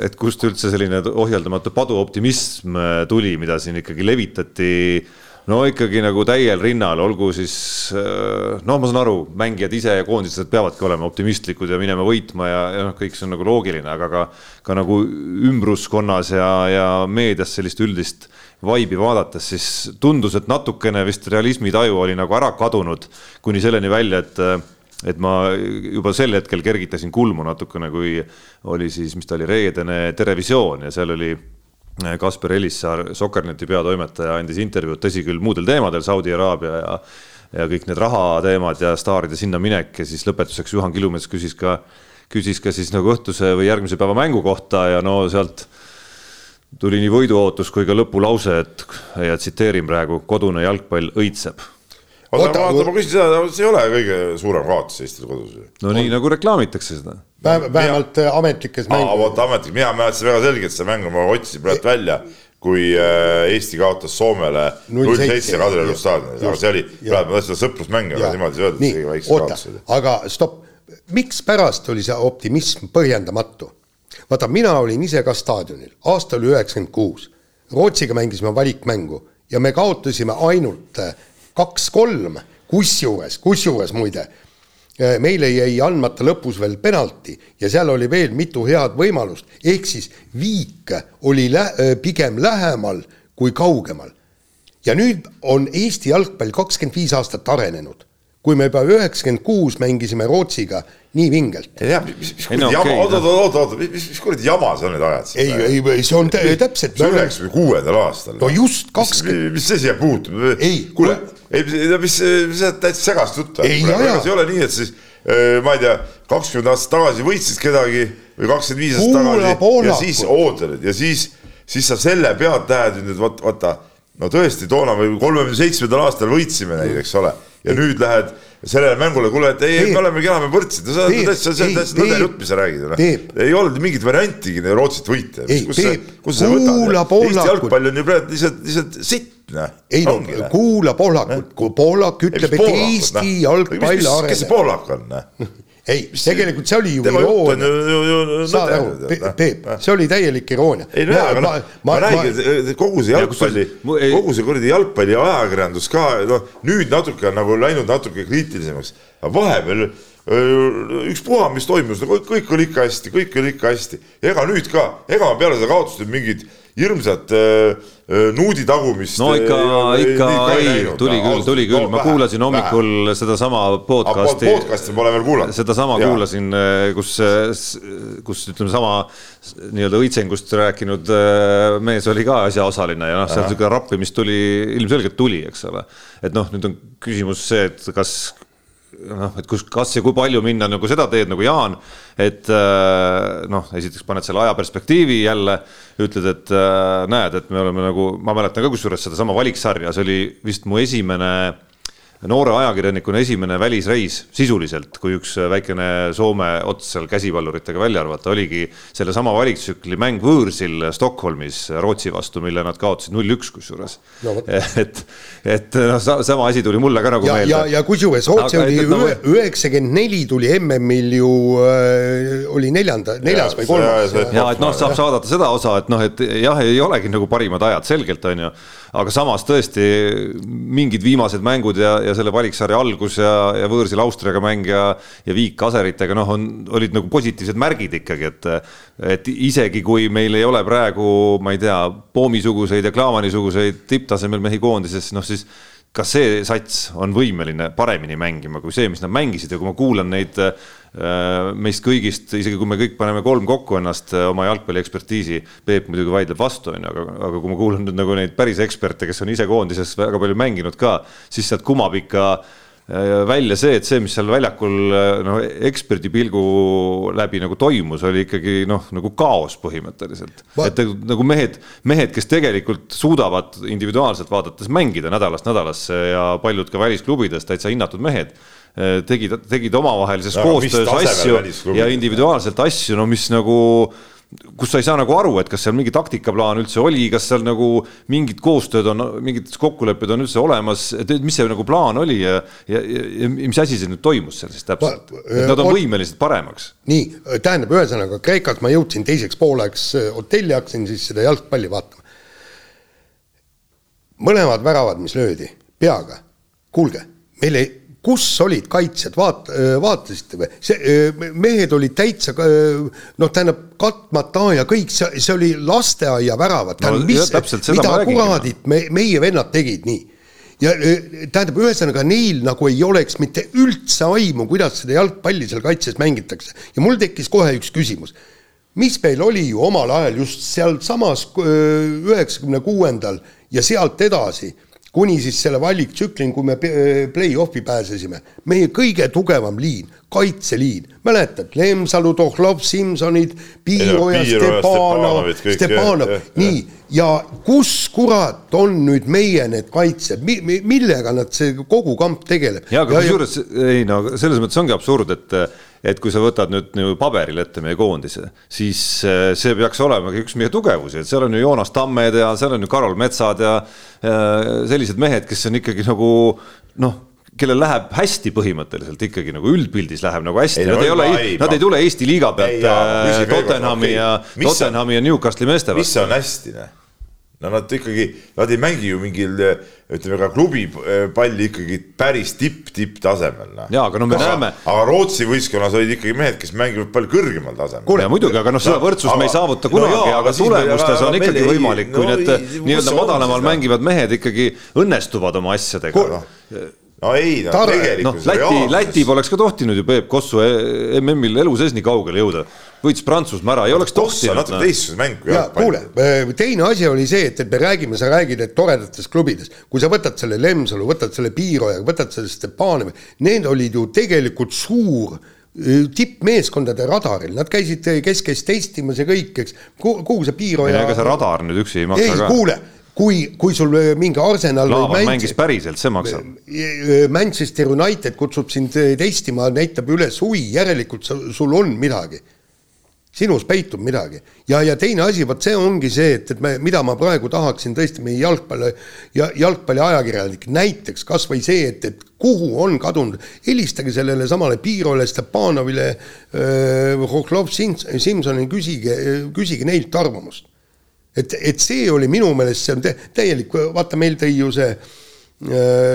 et kust üldse selline ohjeldamatu paduoptimism tuli, mida siin ikkagi levitati no ikkagi nagu täiel rinnal, olgu siis noh, ma saan aru, mängijad ise ja koondised peavadki olema optimistlikud ja minema võitma ja, ja noh, kõik see on nagu loogiline, aga ka, ka nagu ümbruskonnas ja, ja meedias sellist üldist vaibi vaadates, siis tundus, et natukene vist realismitaju oli nagu ära kadunud kuni selleni välja, et et ma juba sel hetkel kergitasin kulmu natukene, kui oli siis, mis ta oli, reedene Terevisioon ja seal oli Kasper Elissaar, Sokkerneti peatoimetaja, andis intervjuud, tõsi küll, muudel teemadel, Saudi Araabia ja ja kõik need rahateemad ja staaride sinna minek ja siis lõpetuseks Juhan Kilumets küsis ka, küsis ka siis nagu õhtuse või järgmise päeva mängu kohta ja no sealt tuli nii võiduootus kui ka lõpulause, et ja tsiteerin praegu, kodune jalgpall õitseb oota, vaata, ma küsin seda, see ei ole kõige suurem kaotus Eestil kodus ju. no nii nagu reklaamitakse seda. Vähemalt mina... ametlikes mängudes. vot ametlik, mina mäletasin väga selgelt seda mängu, ma otsisin praegu välja, kui äh, Eesti kaotas Soomele null seitse Kadrioru staadionil, aga see oli, praegu ma tahtsin seda sõprusmäng, aga niimoodi öeldakse. oota, aga stopp, mikspärast oli see optimism põhjendamatu? vaata, mina olin ise ka staadionil, aasta oli üheksakümmend kuus. Rootsiga mängisime valikmängu ja me kaotasime ainult äh, kaks-kolm, kusjuures, kusjuures muide, meile jäi andmata lõpus veel penalti ja seal oli veel mitu head võimalust, ehk siis viik oli lä eh, pigem lähemal kui kaugemal. ja nüüd on Eesti jalgpall kakskümmend viis aastat arenenud kui me juba üheksakümmend kuus mängisime Rootsiga nii vingelt. ei tea, mis, mis kuradi jama, oota, oota, oota, oota, mis, mis kuradi jama sa nüüd ajad siin? ei, ei, see on täpselt. see on üheksakümne kuuendal aastal. no just, kakskümmend. mis see siia puutub? kuule, ei, mis, mis sa täitsa segast juttu see ei ole nii, et siis ma ei tea, kakskümmend aastat tagasi võitsid kedagi või kakskümmend viis aastat tagasi ja siis ootad ja siis, siis sa selle pealt lähed nüüd vaata, vaata, no tõesti, toona või kolmekümne seitsmendal aastal võitsime neid, eks ole ja nüüd lähed sellele mängule, kuule, et ei, me olemegi enam võrdsed, no see on täitsa, see on täitsa nõde jutt, mis sa räägid. Noh. ei olnud mingit variantigi Rootsit võita. kus sa, kus sa võtad? Eesti jalgpall on ju praegu lihtsalt, lihtsalt sitt, noh. ei no kuula Pohlakut, kui Pohlak ütleb, et Eesti jalgpall areneb. kes see Pohlak on, noh? (laughs) ei, tegelikult see oli ju iroonia. saad aru, Peep, see oli täielik iroonia. ei no jaa, aga noh, ma räägin, kogu see jalgpalli, kogu see kuradi jalgpalli ajakirjandus ka, noh, nüüd natuke on nagu läinud natuke kriitilisemaks, aga vahepeal ükspuha, mis toimus, no kõik oli ikka hästi, kõik oli ikka hästi. ega nüüd ka, ega peale seda kaotust mingid hirmsat äh, äh, nuudi tagumist. no ikka, ikka ei, ei, tuli küll, tuli küll, ma kuulasin hommikul sedasama podcast'i. podcast'i pole veel kuulanud. sedasama kuulasin, äh, kus, kus ütleme sama nii-öelda õitsengust rääkinud mees oli ka asjaosaline ja noh, seal sihuke rappimist tuli, ilmselgelt tuli, eks ole. et noh, nüüd on küsimus see, et kas noh, et kus, kas ja kui palju minna nagu seda teed nagu Jaan, et äh, noh, esiteks paned selle aja perspektiivi jälle, ütled, et äh, näed, et me oleme nagu, ma mäletan ka kusjuures sedasama valiksarja, see oli vist mu esimene noore ajakirjanikuna esimene välisreis sisuliselt, kui üks väikene Soome ots seal käsipalluritega välja arvata, oligi sellesama valiktsükli mäng võõrsil Stockholmis Rootsi vastu, mille nad kaotasid null-üks kusjuures no,. (laughs) et, et noh, sama asi tuli mulle ka nagu ja, meelde. ja, ja kusjuures Rootsi oli üheksakümmend neli tuli MM-il ju äh, oli neljanda, neljas või kolmas. ja et noh, saab saadata seda osa, et noh, et jah, ei olegi nagu parimad ajad selgelt on ju, aga samas tõesti mingid viimased mängud ja, ja selle valiksarja algus ja, ja võõrsil Austriaga mäng ja, ja viik aseritega, noh, on, olid nagu positiivsed märgid ikkagi, et, et isegi kui meil ei ole praegu, ma ei tea, Poomi-suguseid ja Klaavani-suguseid tipptasemel mehi koondises, noh siis kas see sats on võimeline paremini mängima kui see, mis nad mängisid. Ja kui ma kuulan neid äh, meist kõigist, isegi kui me kõik paneme kolm kokku ennast äh, oma jalgpalliekspertiisi, Peep muidugi vaidleb vastu, on ju, aga, aga kui ma kuulan nüüd nagu neid päris eksperte, kes on ise koondises väga palju mänginud ka, siis sealt kumab ikka äh, välja see, et see, mis seal väljakul noh, eksperdi pilgu läbi nagu toimus, oli ikkagi noh, nagu kaos põhimõtteliselt. et nagu mehed, mehed, kes tegelikult suudavad individuaalselt vaadates mängida nädalast nädalasse ja paljud ka välisklubides täitsa hinnatud mehed Äh, tegid, tegid omavahelises koostöös asju ja individuaalselt asju, no mis nagu kus sa ei saa nagu aru, et kas seal mingi taktikaplaan üldse oli, kas seal nagu mingid koostööd on, mingid kokkulepped on üldse olemas, et mis see nagu plaan oli ja, ja, ja, ja mis asi see nüüd toimus seal siis täpselt, et nad on võimelised paremaks. nii, tähendab, ühesõnaga Kreekas ma jõudsin teiseks pooleks hotelli, hakkasin siis seda jalgpalli vaatama. mõlemad väravad, mis löödi peaga, kuulge, meil ei, kus olid kaitsjad, vaat-, vaatasite või? see, mehed olid täitsa noh, tähendab katmata ja kõik see, see oli lasteaia väravad, tähendab no,, mis, mida kuradit me, meie vennad tegid nii? Ja tähendab, ühesõnaga neil nagu ei oleks mitte üldse aimu, kuidas seda jalgpalli seal kaitses mängitakse. Ja mul tekkis kohe üks küsimus. Mis meil oli ju omal ajal just sealsamas üheksakümne kuuendal ja sealt edasi, kuni siis selle valiktsüklini, kui me play-off'i pääsesime, meie kõige tugevam liin, kaitseliin, mäletad, Lemsalu, Tohlov, Simsonid, Piiroja, Stepanov, Stepanov, nii, ja kus kurat on nüüd meie need kaitsjad? Mi, mi, millega nad, see kogu kamp tegeleb? jaa, aga kusjuures, ei no selles mõttes ongi absurd, et et kui sa võtad nüüd nagu paberil ette meie koondise, siis äh, see peaks olema üks meie tugevusi, et seal on ju Joonas Tammed ja seal on ju Karol Metsad ja, ja sellised mehed, kes on ikkagi nagu noh kellel läheb hästi põhimõtteliselt ikkagi nagu üldpildis läheb nagu hästi, nad ei ole, nad ei tule Eesti liiga pealt äh, Tottenhami ja, Tottenhami ja Newcastli meeste vastu. mis on hästi, noh? No nad ikkagi, nad ei mängi ju mingil ütleme ka klubi eh, palli ikkagi päris tipp-tipptasemel. Noh. jaa, aga no me aga, näeme. aga Rootsi võistkonnas olid ikkagi mehed, kes mängivad palju kõrgemal tasemel. kuule muidugi, aga noh, seda võrdsust no, me ei saavuta kunagi no, aga tulemustes on ikkagi võimalik, kui no, need nii-öelda madalamal mängivad mehed ikkagi õnnestuvad oma asjadega. no ei, no tegelikult no,. Läti, Läti poleks ka tohtinud ju Peep Kossu e-, MM-il elu sees nii kaugele jõuda võitis Prantsusmaa ära, ei oleks tohtinud. natuke teistsugune mäng kui jalgpall. kuule, äh, teine asi oli see, et, et me räägime, sa räägid, et toredatest klubidest, kui sa võtad selle Lemsalu, võtad selle Piiroja, võtad selle Stepanovi, need olid ju tegelikult suur äh, tippmeeskondade radaril, nad käisid keskees testimas ja kõik, eks, kuhu see Piiroja. ega see radar nüüd üksi ei maksa ei, ka. kuule kui, kui sul äh, mingi Arsenal Laavan mängis päriselt, see maksab. Manchester United kutsub sind testima, näitab üles huvi, järelikult sul on midagi sinus peitub midagi. ja, ja teine asi, vot see ongi see, et, et me, mida ma praegu tahaksin tõesti meie jalgpalli ja jalgpalliajakirjanik, näiteks kas või see, et, et kuhu on kadunud, helistage sellele samale Piirole, Stepanovile Hohlov, Simsonile, küsige, küsige neilt arvamust. et, et see oli minu meelest, see on täielik, vaata, meil tõi ju see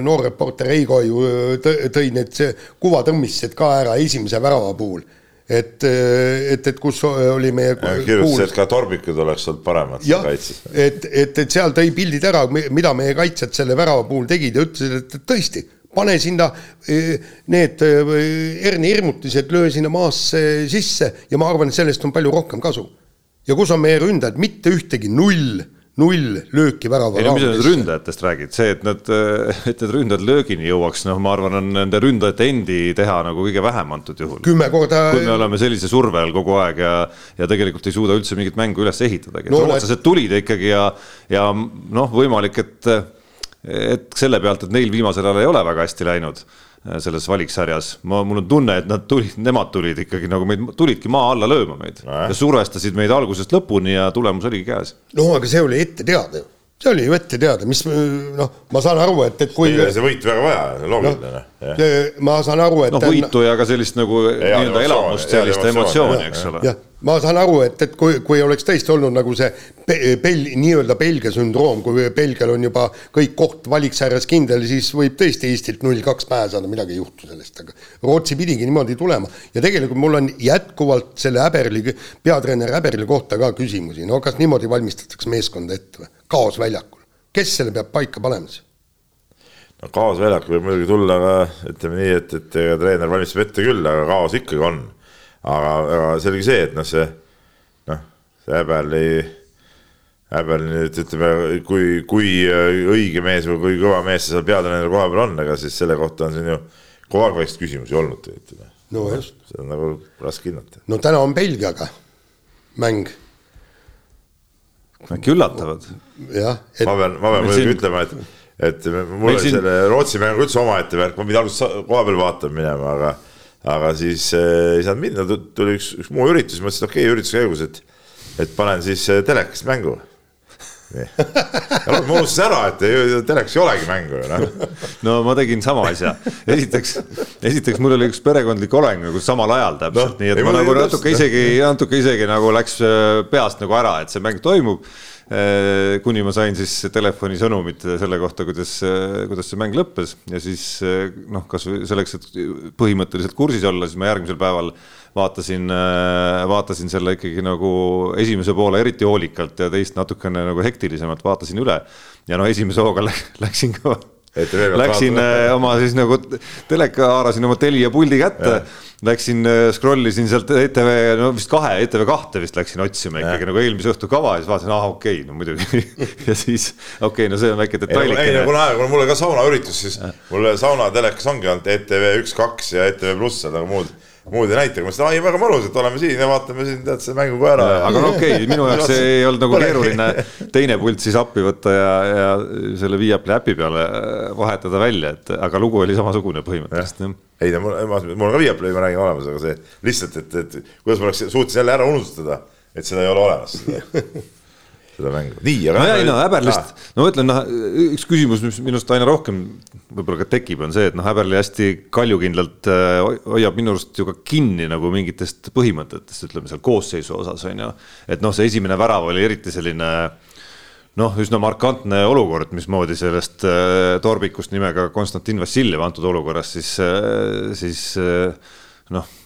noor reporter Heigo ju tõi need kuvatõmmised ka ära esimese värava puhul et, et, et kus oli meie kirjutas, et ka tormikud oleks olnud paremad kaitses. et, et, et seal tõi pildid ära, mida meie kaitsjad selle värava puhul tegid ja ütlesid, et tõesti, pane sinna e, need e, herni hirmutised, löö sinna maasse sisse ja ma arvan, et sellest on palju rohkem kasu. ja kus on meie ründajad, mitte ühtegi, null null lööki värava ei no mis sa nüüd ründajatest räägid, see, et nad, (laughs) et need ründajad löögini jõuaks, noh, ma arvan, on nende ründajate endi teha nagu kõige vähem antud juhul. kümme korda. kui me oleme sellise surve all kogu aeg ja, ja tegelikult ei suuda üldse mingit mängu üles ehitadagi no,, rootslased tulid ikkagi ja, ja noh, võimalik, et, et selle pealt, et neil viimasel ajal ei ole väga hästi läinud selles valiksarjas, ma, mul on tunne, et nad tulid, nemad tulid ikkagi nagu meid, tulidki maa alla lööma meid no, ja survestasid meid algusest lõpuni ja tulemus oligi käes. no aga see oli ette teada ju, see oli ju ette teada, mis noh, ma saan aru, et, et kui. see võit väga vaja, loogiline no,. Ma saan aru, et. noh, võitu ja ka sellist nagu nii-öelda elamust, sellist emotsiooni, eks ole. jah ma saan aru, et, et kui, kui oleks tõesti olnud nagu see Bel-, nii-öelda Belgia sündroom, kui Belgial on juba kõik koht valiksarjas kindel, siis võib tõesti Eestilt null kaks pääseda, midagi ei juhtu sellest, aga Rootsi pidigi niimoodi tulema. ja tegelikult mul on jätkuvalt selle Häberli, peatreener Häberli kohta ka küsimusi, no kas niimoodi valmistatakse meeskonda ette või? Kaos väljakul, kes selle peab paika panema siis? no kaos väljakul võib muidugi tulla, ütleme nii, et, et treener valmistab ette küll, aga kaos ikkagi on aga, aga selge see, et noh, see noh, see Häberli, Häberli nüüd ütleme, kui, kui õige mees või kui kõva mees see seal peatreeneri koha peal on, ega siis selle kohta on siin ju kogu aeg väikseid küsimusi olnud tegelikult. no just. seda on nagu raske hinnata. no täna on Belgiaga mäng. Äkki üllatavad? jah ma pean, ma pean muidugi siin... ütlema, et, et mul oli siin... selle Rootsi mängu üldse omaette värk, ma pidin alguses koha peal vaatama minema, aga aga siis äh, ei saanud minna, tuli üks, üks muu üritus, mõtlesin, et okei okay,, ürituse käigus, et, et panen siis äh, telekast mängu. Ma unustasin ära, et telekas ei olegi mängu ju noh. no ma tegin sama asja, esiteks, esiteks mul oli üks perekondlik oleng nagu samal ajal täpselt no,, nii et ma nagu natuke isegi, natuke isegi nagu läks äh, peast nagu ära, et see mäng toimub. Äh, kuni ma sain siis telefonisõnumit selle kohta, kuidas, äh, kuidas see mäng lõppes. Ja siis noh, kasvõi selleks, et põhimõtteliselt kursis olla, siis ma järgmisel päeval vaatasin, äh, vaatasin selle ikkagi nagu esimese poole eriti hoolikalt ja teist natukene nagu hektilisemalt vaatasin üle. ja noh, esimese hooga läksin ka Läksin äh, oma siis nagu teleka, haarasin oma Telia puldi kätte, läksin äh, scroll isin sealt ETV, no vist kahe, ETV kahte vist läksin otsima ikkagi ja. nagu eelmise õhtu kava ja siis vaatasin, ah okei okay,, no muidugi (laughs) ja siis okei okay,, no see on väike detailikene. ei no kuna, kuna mul oli ka saunaüritus, siis mul saunatelekas ongi olnud ETV üks, kaks ja ETV pluss, aga muud muud ei näita, ma ütlesin, ai väga mõnus, et oleme siin ja vaatame siin tead selle mängu ka ära. aga no okei okay,, minu jaoks ei olnud nagu keeruline teine pult siis appi võtta ja, ja selle Viaplay äpi peale vahetada välja, et aga lugu oli samasugune põhimõtteliselt. ei no mul, mul on ka Viaplay, ma räägin olemas, aga see lihtsalt, et, et kuidas ma oleks suutsin jälle ära unustada, et seda ei ole olemas (laughs) seda mängu, nii, aga. no ei no häberlist, no ma ütlen, noh, üks küsimus, mis minust aina rohkem võib-olla ka tekib, on see, et noh, häberli hästi kaljukindlalt äh, hoiab minu arust ju ka kinni nagu mingitest põhimõtetest, ütleme seal koosseisu osas on ju. et noh, see esimene värav oli eriti selline noh, üsna markantne olukord, mismoodi sellest äh, torbikust nimega Konstantin Vassiljev antud olukorras siis äh,, siis noh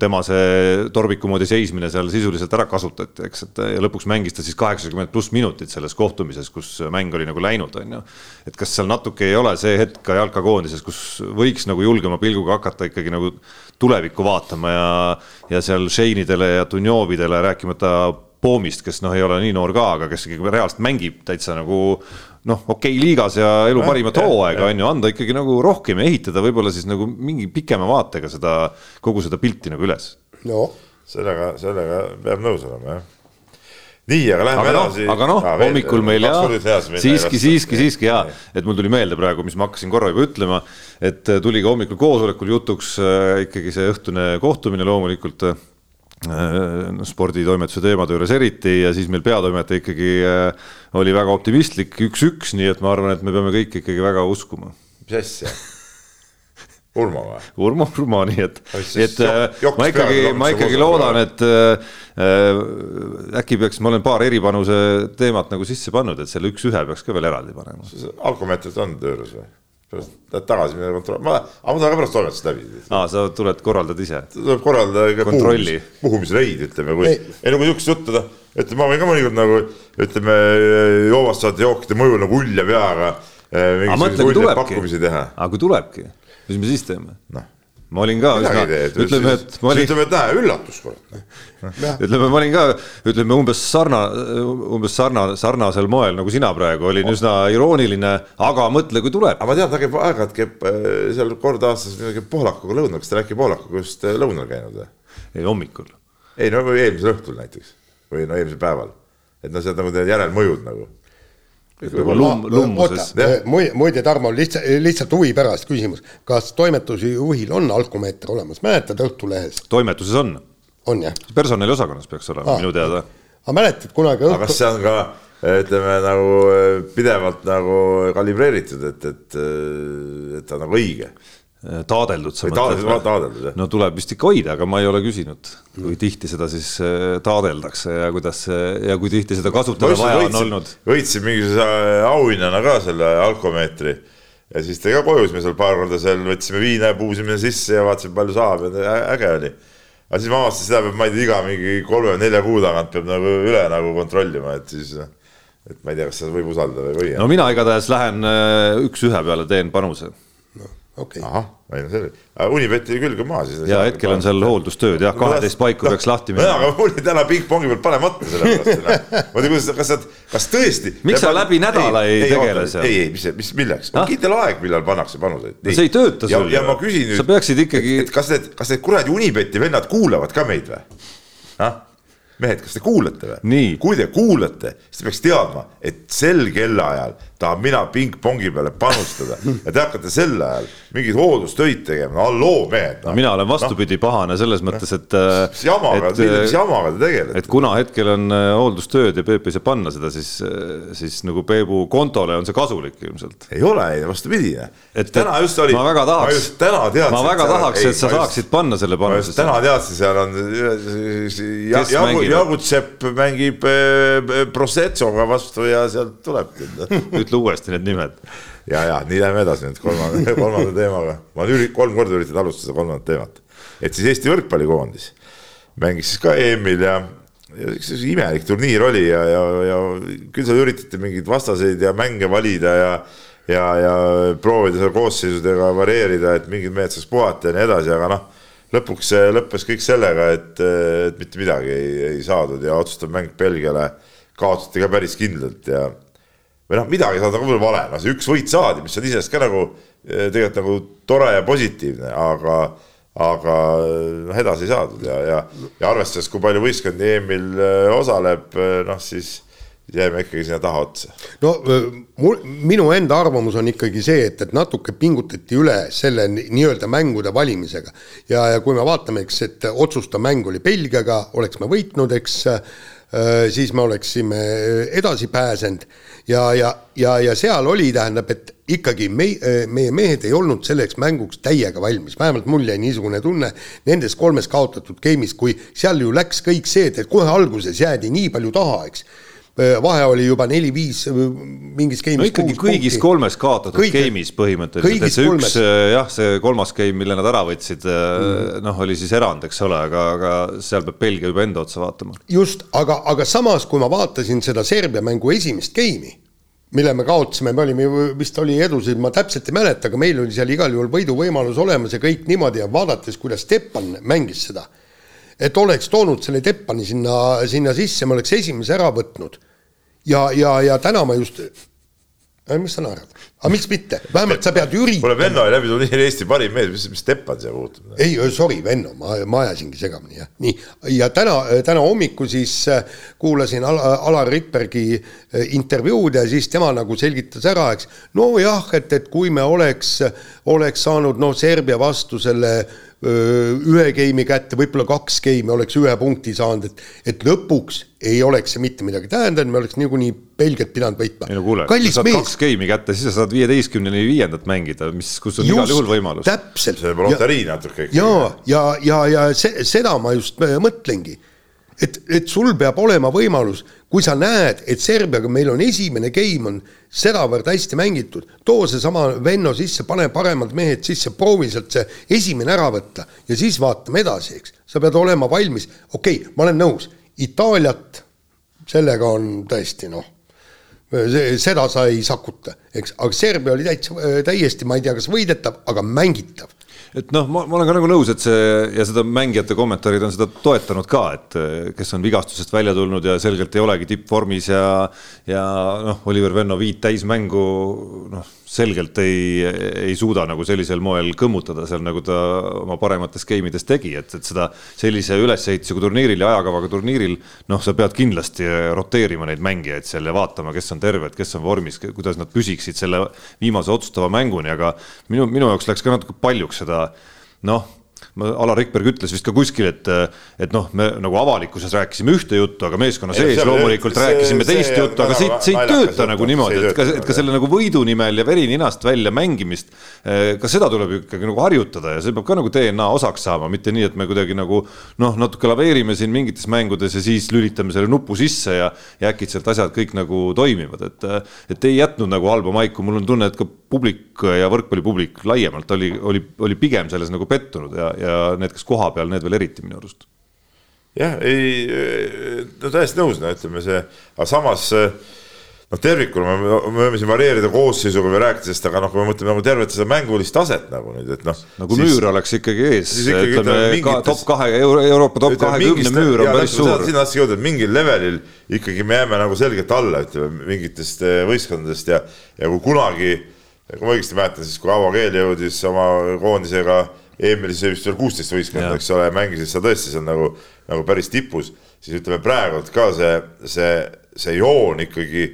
tema see torbiku moodi seismine seal sisuliselt ära kasutati, eks, et ja lõpuks mängis ta siis kaheksakümmend pluss minutit selles kohtumises, kus mäng oli nagu läinud, on ju. et kas seal natuke ei ole see hetk ka jalkakoondises, kus võiks nagu julgema pilguga hakata ikkagi nagu tulevikku vaatama ja, ja seal Shane'idele ja Dunjovidele rääkimata Poomist, kes noh, ei ole nii noor ka, aga kes ikkagi reaalselt mängib täitsa nagu noh, okei okay, liigas ja elu parimat hooaega on ju, anda ikkagi nagu rohkem ja ehitada võib-olla siis nagu mingi pikema vaatega seda, kogu seda pilti nagu üles. no. Sellega, sellega peab nõus olema, jah. Nii, aga lähme aga noh, edasi. no,. aga noh, hommikul meil ja siiski, siiski, siiski ja, et mul tuli meelde praegu, mis ma hakkasin korra juba ütlema, et tuli ka hommikul koosolekul jutuks äh, ikkagi see õhtune kohtumine loomulikult äh, sporditoimetuse teemade juures eriti ja siis meil peatoimetaja ikkagi äh, oli väga optimistlik, üks-üks, nii et ma arvan, et me peame kõik ikkagi väga uskuma. mis asja? Urmo või? (laughs) Urmo, Urmo, nii et, et jok, ma ikkagi, ma ikkagi loodan, et äh, äkki peaks, ma olen paar eripanuse teemat nagu sisse pannud, et selle üks-ühe peaks ka veel eraldi panema. alkomeetrid on töös või? Pärast lähed tagasi, mine kontrolli, ma, aga ma tahan ka pärast toimetust läbi. aa, sa tuled, korraldad ise? tuleb korraldada ikka puhumis, puhumisreid, ütleme, kui, ei no kui niisugust juttu, ütleme, ma võin ka mõnikord nagu ütleme, joovastavad jookide mõjul nagu ulja peaga eh, mingisuguseid uljaid pakkumisi teha. aga kui tulebki, mis me siis teeme? noh ma olin ka üsna, ütleme, et ma olin. ütleme, et näe, üllatus kurat. ütleme, ma olin ka, ütleme umbes sarna, umbes sarna, sarnasel moel nagu sina praegu, olin üsna irooniline, aga mõtle, kui tuleb. aga ma tean, ta käib aeg-ajalt käib äh, seal kord aastas käib poolakuga lõunal, kas ta äkki poolakuga just lõunal käinud või? ei, hommikul. ei no eelmisel õhtul näiteks või no eelmisel päeval, et no sealt nagu need järelmõjud nagu Lum, lummuses. muide, Tarmo, lihtsalt, lihtsalt huvi pärast küsimus, kas toimetuse juhil on alkomeeter olemas, mäletad Õhtulehes? toimetuses on. on jah? personaliosakonnas peaks olema ah, minu teada. aga mäletad kunagi õhtu.... aga kas see on ka ütleme nagu pidevalt nagu kalibreeritud, et, et, et ta on nagu õige? Taadeldud. taadeldud, taadeldud, jah. no tuleb vist ikka hoida, aga ma ei ole küsinud, kui tihti seda siis äh, taadeldakse ja kuidas ja kui tihti seda kasutada vaja võitsin, on olnud. võitsin mingisuguse äh, auhinnana ka selle alkomeetri ja siis tõi ka koju, siis me seal paar korda seal võtsime viina ja puusime sisse ja vaatasime, palju saab ja äge oli. aga siis ma avastasin, seda peab, ma ei tea, iga mingi kolme-nelja kuu tagant peab nagu üle nagu kontrollima, et siis et ma ei tea, kas seda võib usaldada või ei. no mina igatahes lähen äh, üks-ühe peale, teen panuse okay.. ahah, ei no see, Unibeti külge maha siis. ja hetkel on seal hooldustööd jah, kaheteist paiku peaks lahti minema. aga mul oli täna pingpongi peal panemata sellepärast. ma ei tea, kuidas, kas sa, kas tõesti. miks sa läbi nädala ei, ei tegele seal? ei, ei, mis, mis, milleks, on kindel aeg, millal pannakse panuseid. no see ei tööta sul. ja ma küsin nüüd. sa peaksid ikkagi. kas need, kas need kuradi Unibeti vennad kuulavad ka meid või? ah mehed, kas te kuulate või? kui te kuulate, siis te peaks teadma, et sel kellaajal tahan mina pingpongi peale panustada ja te hakkate sel ajal mingeid hooldustöid tegema, halloo mehed no.. no mina olen vastupidi no. pahane selles mõttes, et. mis jamaga, mis jamaga te tegelete? et kuna hetkel on äh, hooldustööd ja Peep ei saa panna seda, siis, äh, siis nagu Peebu kontole on see kasulik ilmselt. ei ole, ei vastupidi. et täna just oli. ma väga tahaks, ma väga tahaks, et sa saaksid panna selle panuse. täna teadsin, seal on Jagu, Jagutsepp mängib äh, Prosetsoga vastu ja sealt tuleb (laughs) ütle uuesti need nimed. ja, ja nii läheme edasi nüüd kolmanda, (laughs) kolmanda teemaga. ma olen üri-, kolm korda üritanud alustada kolmandat teemat. et siis Eesti võrkpallikoondis mängis siis ka EM-il ja, ja üks imelik turniir oli ja, ja, ja küll seal üritati mingeid vastaseid ja mänge valida ja ja, ja proovida seal koosseisudega varieerida, et mingid mehed saaks puhata ja nii edasi, aga noh, lõpuks lõppes kõik sellega, et, et mitte midagi ei, ei saadud ja otsustav mäng Belgiale kaotati ka päris kindlalt ja või noh, midagi saada ka võib-olla vale, noh see üks võit saadi, mis on iseenesest ka nagu eh, tegelikult nagu tore ja positiivne, aga aga noh, edasi ei saadud ja, ja, ja arvestades, kui palju võistkondi EM-il eh, osaleb, eh, noh siis jääme ikkagi sinna taha otsa. no mul, minu enda arvamus on ikkagi see, et, et natuke pingutati üle selle nii-öelda mängude valimisega ja, ja kui me vaatame, eks, et otsustav mäng oli Belgiaga, oleks me võitnud, eks siis me oleksime edasi pääsenud ja, ja, ja, ja seal oli, tähendab, et ikkagi me, meie mehed ei olnud selleks mänguks täiega valmis, vähemalt mul jäi niisugune tunne nendes kolmes kaotatud game'is, kui seal ju läks kõik see, et kohe alguses jäädi nii palju taha, eks. Äh, vahe oli juba neli-viis äh, mingis game'is. no ikkagi kõigis punkti. kolmes kaotatud Kõige, game'is põhimõtteliselt, et see kolmes. üks äh, jah, see kolmas game, mille nad ära võtsid mm., noh, oli siis erand, eks ole, aga, aga seal peab Belgia juba enda otsa vaatama. just, aga, aga samas, kui ma vaatasin seda Serbia mängu esimest game'i, mille me kaotasime, me olime, vist oli edusid, ma täpselt ei mäleta, aga meil oli seal igal juhul võiduvõimalus olemas ja kõik niimoodi ja vaadates, kuidas Stepan mängis seda et oleks toonud selle Teppani sinna, sinna sisse, me oleks esimese ära võtnud. ja, ja, ja täna ma just äh, mis sa naerad, aga miks mitte, vähemalt sa pead üritama. kuule, Venno oli läbi turniiri Eesti parim mees, mis, mis Teppan siia puutub? ei, sorry, Venno, ma, ma ajasingi segamini, jah. nii, ja täna, täna hommikul siis äh, kuulasin Al Alar Rippergi äh, intervjuud ja siis tema nagu selgitas ära, eks. nojah, et, et kui me oleks, oleks saanud noh, Serbia vastu selle ühe game'i kätte, võib-olla kaks game'i oleks ühe punkti saanud, et, et lõpuks ei oleks see mitte midagi tähendanud, me oleks niikuinii Belgiat pidanud võitma. ei no kuule, kui sa saad mees. kaks game'i kätte, siis sa saad viieteistkümneni viiendat mängida, mis, kus on just, igal juhul võimalus. täpselt. see on loterii natuke. ja, ja, ja, ja see, seda ma just mõtlengi et, et sul peab olema võimalus, kui sa näed, et Serbiaga meil on esimene game on sedavõrd hästi mängitud, too seesama Venno sisse, pane paremad mehed sisse, proovi sealt see esimene ära võtta ja siis vaatame edasi, eks. sa pead olema valmis, okei okay,, ma olen nõus, Itaaliat, sellega on tõesti noh, seda sa ei sakuta, eks, aga Serbia oli täitsa, täiesti, ma ei tea, kas võidetav, aga mängitav et noh, ma, ma olen ka nagu nõus, et see ja seda mängijate kommentaarid on seda toetanud ka, et kes on vigastusest välja tulnud ja selgelt ei olegi tippvormis ja ja noh, Oliver Venno viit täismängu noh, selgelt ei, ei suuda nagu sellisel moel kõmmutada seal, nagu ta oma paremates game ides tegi, et, et seda sellise ülesehitusega turniiril ja ajakavaga turniiril noh, sa pead kindlasti roteerima neid mängijaid seal ja vaatama, kes on terved, kes on vormis, kuidas nad püsiksid selle viimase otsustava mänguni, aga minu, minu jaoks läks ka natuke paljuks seda noh Alar Rikberg ütles vist ka kuskil, et, et noh, me nagu avalikkuses rääkisime ühte juttu, aga meeskonna sees loomulikult see, rääkisime see, teist see, juttu, aga see, see ei tööta nagu niimoodi, et ka, et ka selle nagu võidu nimel ja veri ninast välja mängimist, eh, ka seda tuleb ikkagi nagu harjutada ja see peab ka nagu DNA osaks saama, mitte nii, et me kuidagi nagu noh, natuke laveerime siin mingites mängudes ja siis lülitame selle nupu sisse ja, ja äkitselt asjad kõik nagu toimivad, et, et ei jätnud nagu halba maiku, mul on tunne, et ka publik ja võrkpallipublik laiemalt oli, oli, oli pigem selles nagu pettunud ja, ja ja need, kes kohapeal, need veel eriti minu arust. jah, ei, no täiesti nõus, no ütleme see, aga samas noh, tervikuna me, me võime siin varieerida koosseisuga või rääkida sellest, aga noh, kui me mõtleme nagu tervet seda mängulist taset nagu nüüd, et noh. no kui müür oleks ikkagi ees, ütleme mingites, top kahe Euro, Euroopa top kahekümne müür on päris suur. sinna tahtsingi jõuda, et mingil levelil ikkagi me jääme nagu selgelt alla, ütleme mingitest eh, võistkondadest ja, ja kui kunagi, kui ma õigesti mäletan, siis kui Avo Keel jõudis oma koondisega EM-il siis vist veel kuusteist võistkonda, eks ole, mängisid sa tõesti seal nagu, nagu päris tipus, siis ütleme praegu ka see, see, see joon ikkagi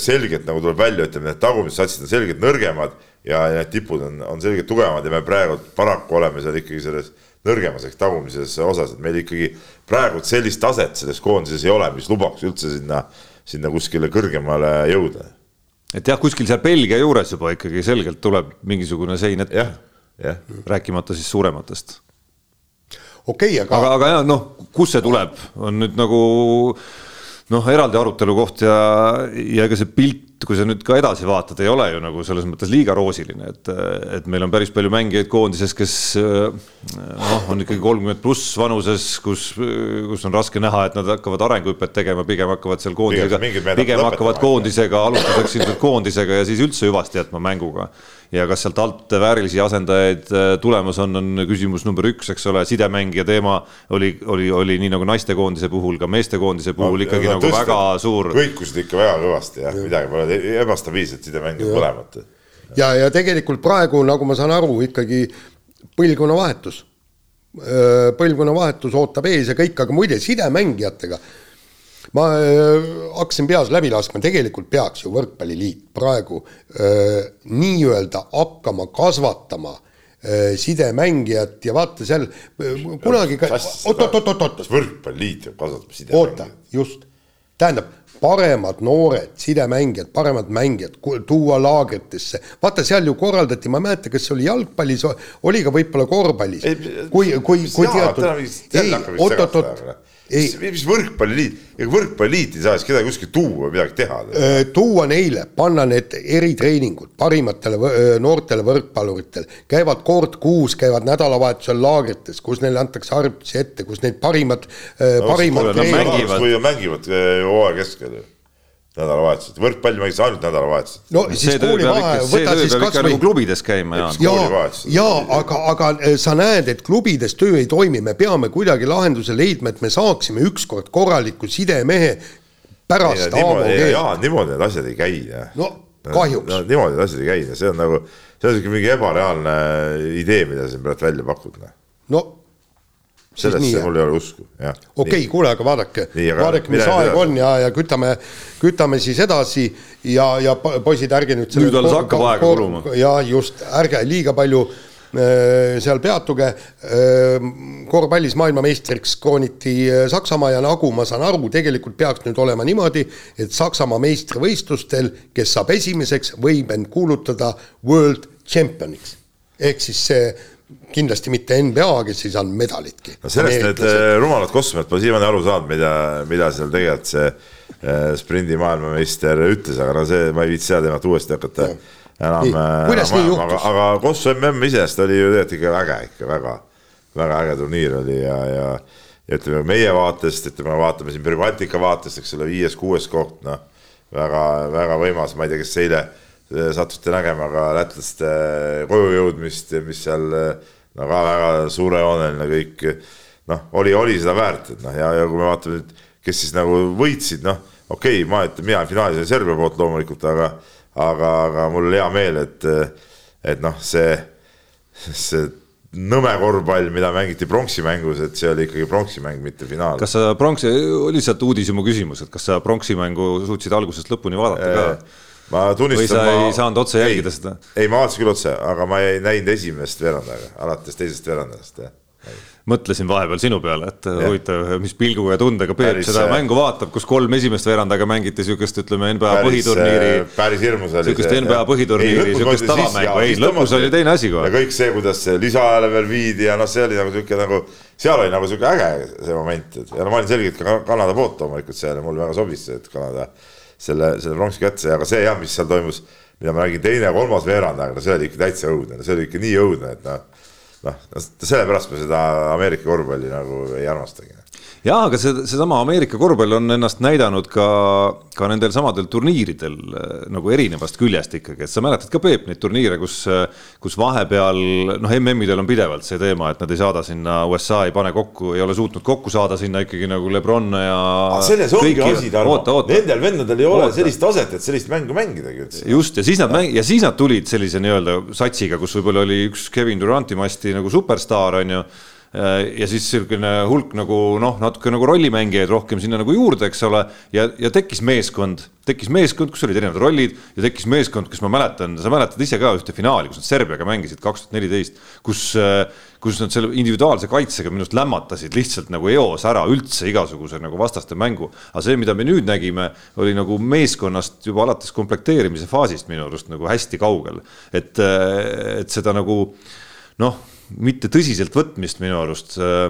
selgelt nagu tuleb välja, ütleme, need tagumised satsid on selgelt nõrgemad ja need tipud on, on selgelt tugevamad ja me praegu paraku oleme seal ikkagi selles nõrgemas ehk tagumises osas, et meil ikkagi praegu sellist taset selles koondises ei ole, mis lubaks üldse sinna, sinna kuskile kõrgemale jõuda. et jah, kuskil seal Belgia juures juba ikkagi selgelt tuleb mingisugune sein ette. jah, jah. rääkimata siis suurematest. okei okay,, aga. aga, aga jah, noh, kust see tuleb, on nüüd nagu noh, eraldi arutelu koht ja, ja ega see pilt, kui sa nüüd ka edasi vaatad, ei ole ju nagu selles mõttes liiga roosiline, et, et meil on päris palju mängijaid koondises, kes noh, on ikkagi kolmkümmend pluss vanuses, kus, kus on raske näha, et nad hakkavad arenguhüpet tegema, pigem hakkavad seal koondisega, pigem hakkavad koondisega, alustatakse ilmselt koondisega ja siis üldse hüvasti jätma mänguga ja kas sealt alt väärilisi asendajaid äh, tulemas on, on küsimus number üks, eks ole, sidemängija teema oli, oli, oli nii nagu naistekoondise puhul, ka meestekoondise puhul no, ikkagi no, nagu tõsta, väga suur. kõikusid ikka väga kõvasti jah, midagi pole, ebastabiilsed sidemängijad mõlemad. ja, ja tegelikult praegu, nagu ma saan aru, ikkagi põlvkonnavahetus põlvkonnavahetus ootab ees ja kõik, aga muide sidemängijatega ma äh, hakkasin peas läbi laskma, tegelikult peaks ju Võrkpalliliit praegu äh, nii-öelda hakkama kasvatama äh, sidemängijat ja vaata seal äh, kunagi ka, oot-oot-oot-oot. kas Võrkpalliliit peab kasvatama sidemängijat? oota, just, tähendab paremad noored sidemängijad, paremad mängijad tuua laagritesse. vaata, seal ju korraldati, ma ei mäleta, kas see oli jalgpallis, oli ka võib-olla korvpallis. kui, kui, kui teatud. ei, oot-oot-oot mis, võrkpalliliit, ega võrkpalliliit ei saa siis kedagi kuskil tuua midagi teha? tuua neile, panna need eritreeningud parimatele noortele võrkpalluritele, käivad kord kuus, käivad nädalavahetusel laagrites, kus neile antakse harjutusi ette, kus need parimad no,, parimad. või mängivad hooaja keskel ju nädalavahetused, võrkpalli mängitakse ainult nädalavahetused. no siis koolivahe, võta siis kasvõi nagu klubides käima, Jaan. ja, ja aga, aga eh, sa näed, et klubides töö ei toimi, me peame kuidagi lahenduse leidma, et me saaksime ükskord korraliku sidemehe pärast Aavo keelt. jaa, niimoodi need asjad ei käi. no kahjuks no,. niimoodi need asjad ei käi, see on nagu, see on sihuke mingi ebareaalne idee, mida sa siin praegu välja pakud. Noh. no sellesse mul ei ole usku, jah. okei okay,, kuule, aga vaadake, vaadake, mis aeg edasi. on ja, ja kütame, kütame siis edasi ja, ja poisid, ärge nüüd. nüüd alles hakkab aega kuluma. ja just, ärge liiga palju äh, seal peatuge äh,. korvpallis maailmameistriks krooniti äh, Saksamaa ja nagu ma saan aru, tegelikult peaks nüüd olema niimoodi, et Saksamaa meistrivõistlustel, kes saab esimeseks, võib end kuulutada world champion'iks. ehk siis see kindlasti mitte NBA, kes ei saanud medalitki. no sellest need äh, rumalad kossumed pole siiamaani aru saanud, mida, mida seal tegelikult see äh, sprindi maailmameister ütles, aga no see, ma ei viitsi seda teemat uuesti hakata ja. enam. kuidas nii juhtus? aga, aga Kossu MM iseenesest oli ju tegelikult ikka äge, ikka väga, väga äge turniir oli ja, ja ja ütleme meie vaatest, ütleme, vaatame siin Privatika vaatest, eks ole, viies-kuues koht, noh, väga, väga võimas, ma ei tea, kes eile sattusite nägema ka lätlaste koju jõudmist, mis seal no ka väga suurejooneline kõik, noh, oli, oli seda väärt, et noh, ja, ja kui me vaatame nüüd, kes siis nagu võitsid, noh, okei okay,, ma ütlen, mina finaalis olin Serbia poolt loomulikult, aga aga, aga mul oli hea meel, et, et noh, see, see nõme korvpall, mida mängiti pronksimängus, et see oli ikkagi pronksimäng, mitte finaal. kas sa pronksi, lihtsalt uudishimu küsimus, et kas sa pronksimängu suutsid algusest lõpuni vaadata ka? Ma tunnistan. või sa ma... ei saanud otse jälgida ei, seda? ei, ma vaatasin küll otse, aga ma ei näinud esimest veerandaga, alates teisest veerandast, jah mõtlesin vahepeal sinu peale, et ja. huvitav, mis pilgu ja tundega Peep päris, seda äh, mängu vaatab, kus kolm esimest veerandaga mängiti sihukest, ütleme NBA päris, põhiturniiri. Äh, päris hirmus oli. sihukest NBA põhiturniiri, sihukest tavamängu, ei lõpus oli teine asi kohe. ja kõik see, kuidas lisaajale veel viidi ja noh, see oli nagu sihuke nagu, seal oli nagu sihuke äge see moment, et ja no ma olin selgelt ka Kanada poolt loomulikult seal ja mulle väga sobis see, et Kanada selle, selle pronksi kätte ja aga see jah, mis seal toimus, mida ma räägin, teine, kolmas veerand, aga no see oli ikka täitsa õudne, see oli ikka nii õudne, et noh, noh, sellepärast me seda Ameerika korvpalli nagu ei armastagi jaa, aga see, seesama Ameerika korvpall on ennast näidanud ka, ka nendel samadel turniiridel äh, nagu erinevast küljest ikkagi, et sa mäletad ka, Peep, neid turniire, kus, äh, kus vahepeal noh, MM-idel on pidevalt see teema, et nad ei saada sinna, USA ei pane kokku, ei ole suutnud kokku saada sinna ikkagi nagu Lebron ja. selles ongi asi, Tarmo, nendel vendadel ei ole oota. sellist taset, et sellist mängu mängidagi üldse. just, ja siis nad mäng- ja siis nad tulid sellise nii-öelda satsiga, kus võib-olla oli üks Kevin Duranti masti nagu superstaar, on ju ja siis niisugune hulk nagu noh, natuke nagu rollimängijaid rohkem sinna nagu juurde, eks ole, ja, ja tekkis meeskond, tekkis meeskond, kus olid erinevad rollid. Ja tekkis meeskond, kus ma mäletan, sa mäletad ise ka ühte finaali, kus nad Serbiaga mängisid kaks tuhat neliteist, kus, kus nad selle individuaalse kaitsega minu arust lämmatasid lihtsalt nagu eos ära üldse igasuguse nagu vastaste mängu. aga see, mida me nüüd nägime, oli nagu meeskonnast juba alates komplekteerimise faasist minu arust nagu hästi kaugel, et, et seda nagu noh mitte tõsiseltvõtmist minu arust äh,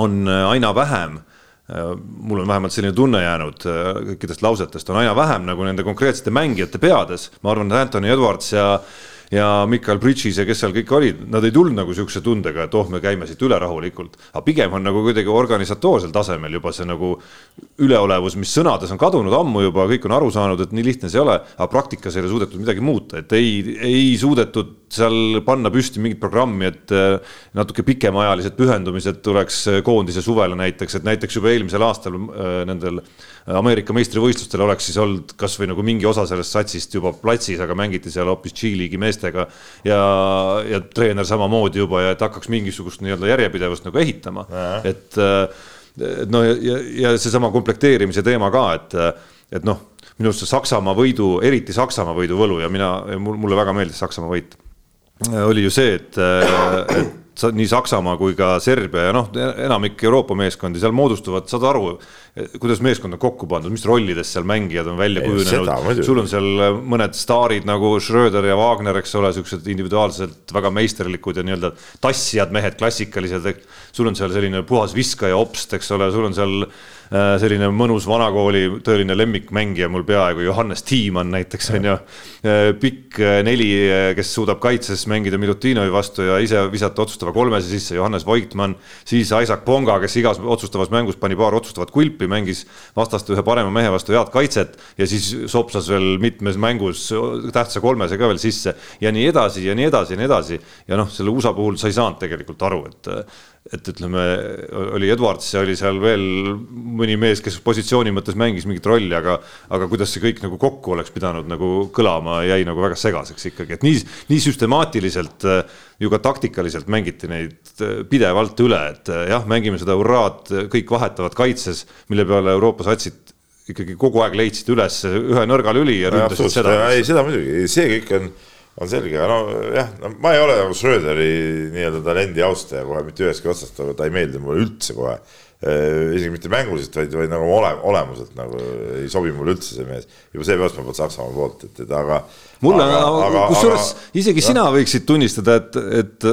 on äh, aina vähem äh, mul on vähemalt selline tunne jäänud kõikidest lausetest, on aina vähem nagu nende konkreetsete mängijate peades, ma arvan, et Anthony Edwards ja ja Michael Bridges ja kes seal kõik olid, nad ei tulnud nagu sihukese tundega, et oh, me käime siit üle rahulikult. aga pigem on nagu kuidagi organisatoorsel tasemel juba see nagu üleolevus, mis sõnades on kadunud ammu juba, kõik on aru saanud, et nii lihtne see ei ole, aga praktikas ei ole suudetud midagi muuta, et ei, ei suudetud seal panna püsti mingit programmi, et äh, natuke pikemaajalised pühendumised tuleks äh, koondise suvele näiteks, et näiteks juba eelmisel aastal äh, nendel Ameerika meistrivõistlustel oleks siis olnud kasvõi nagu mingi osa sellest satsist juba platsis, aga mängiti seal hoopis G-liigi meestega. ja, ja treener samamoodi juba ja et hakkaks mingisugust nii-öelda järjepidevust nagu ehitama, et. et no ja, ja, ja seesama komplekteerimise teema ka, et, et noh, minu arust see Saksamaa võidu, eriti Saksamaa võidu võlu ja mina, mulle väga meeldis Saksamaa võit. oli ju see, et, et nii Saksamaa kui ka Serbia ja noh, enamik Euroopa meeskondi seal moodustuvad, saad aru, kuidas meeskond on kokku pandud, mis rollides seal mängijad on välja kujunenud. sul on seal mõned staarid nagu Schröder ja Wagner, eks ole, siuksed individuaalselt väga meisterlikud ja nii-öelda tassijad mehed, klassikalised. sul on seal selline puhas viskaja opst, eks ole, sul on seal Äh, selline mõnus vanakooli tõeline lemmikmängija mul peaaegu, Johannes Tiimann näiteks on ju. Äh, pikk äh, neli, kes suudab kaitses mängida Milutinovi vastu ja ise visata otsustava kolmese sisse, Johannes Voigtmann. siis Isaac Ponga, kes igas otsustavas mängus pani paar otsustavat kulpi, mängis vastast ühe parema mehe vastu head kaitset ja siis sopsas veel mitmes mängus tähtsa kolmese ka veel sisse ja nii edasi ja nii edasi ja nii edasi. ja noh, selle USA puhul sa ei saanud tegelikult aru, et et ütleme, oli Edwards ja oli seal veel mõni mees, kes positsiooni mõttes mängis mingit rolli, aga, aga kuidas see kõik nagu kokku oleks pidanud nagu kõlama, jäi nagu väga segaseks ikkagi, et nii, nii süstemaatiliselt ju ka taktikaliselt mängiti neid pidevalt üle, et jah, mängime seda hurraad, kõik vahetavad kaitses, mille peale Euroopa satsid ikkagi kogu aeg leidsid üles ühe nõrga lüli ja ründasid seda. ei, seda muidugi, see kõik on on selge, aga nojah, no ma ei ole nagu Schröderi nii-öelda talendi austaja kohe mitte ühestki otsast, aga ta ei meeldi mulle üldse kohe. isegi mitte mänguliselt, vaid, vaid nagu ole, olemuselt nagu ei sobi mulle üldse see mees. juba seepärast ma polnud Saksamaa poolt, et, et aga. mulle, kusjuures isegi ja. sina võiksid tunnistada, et, et,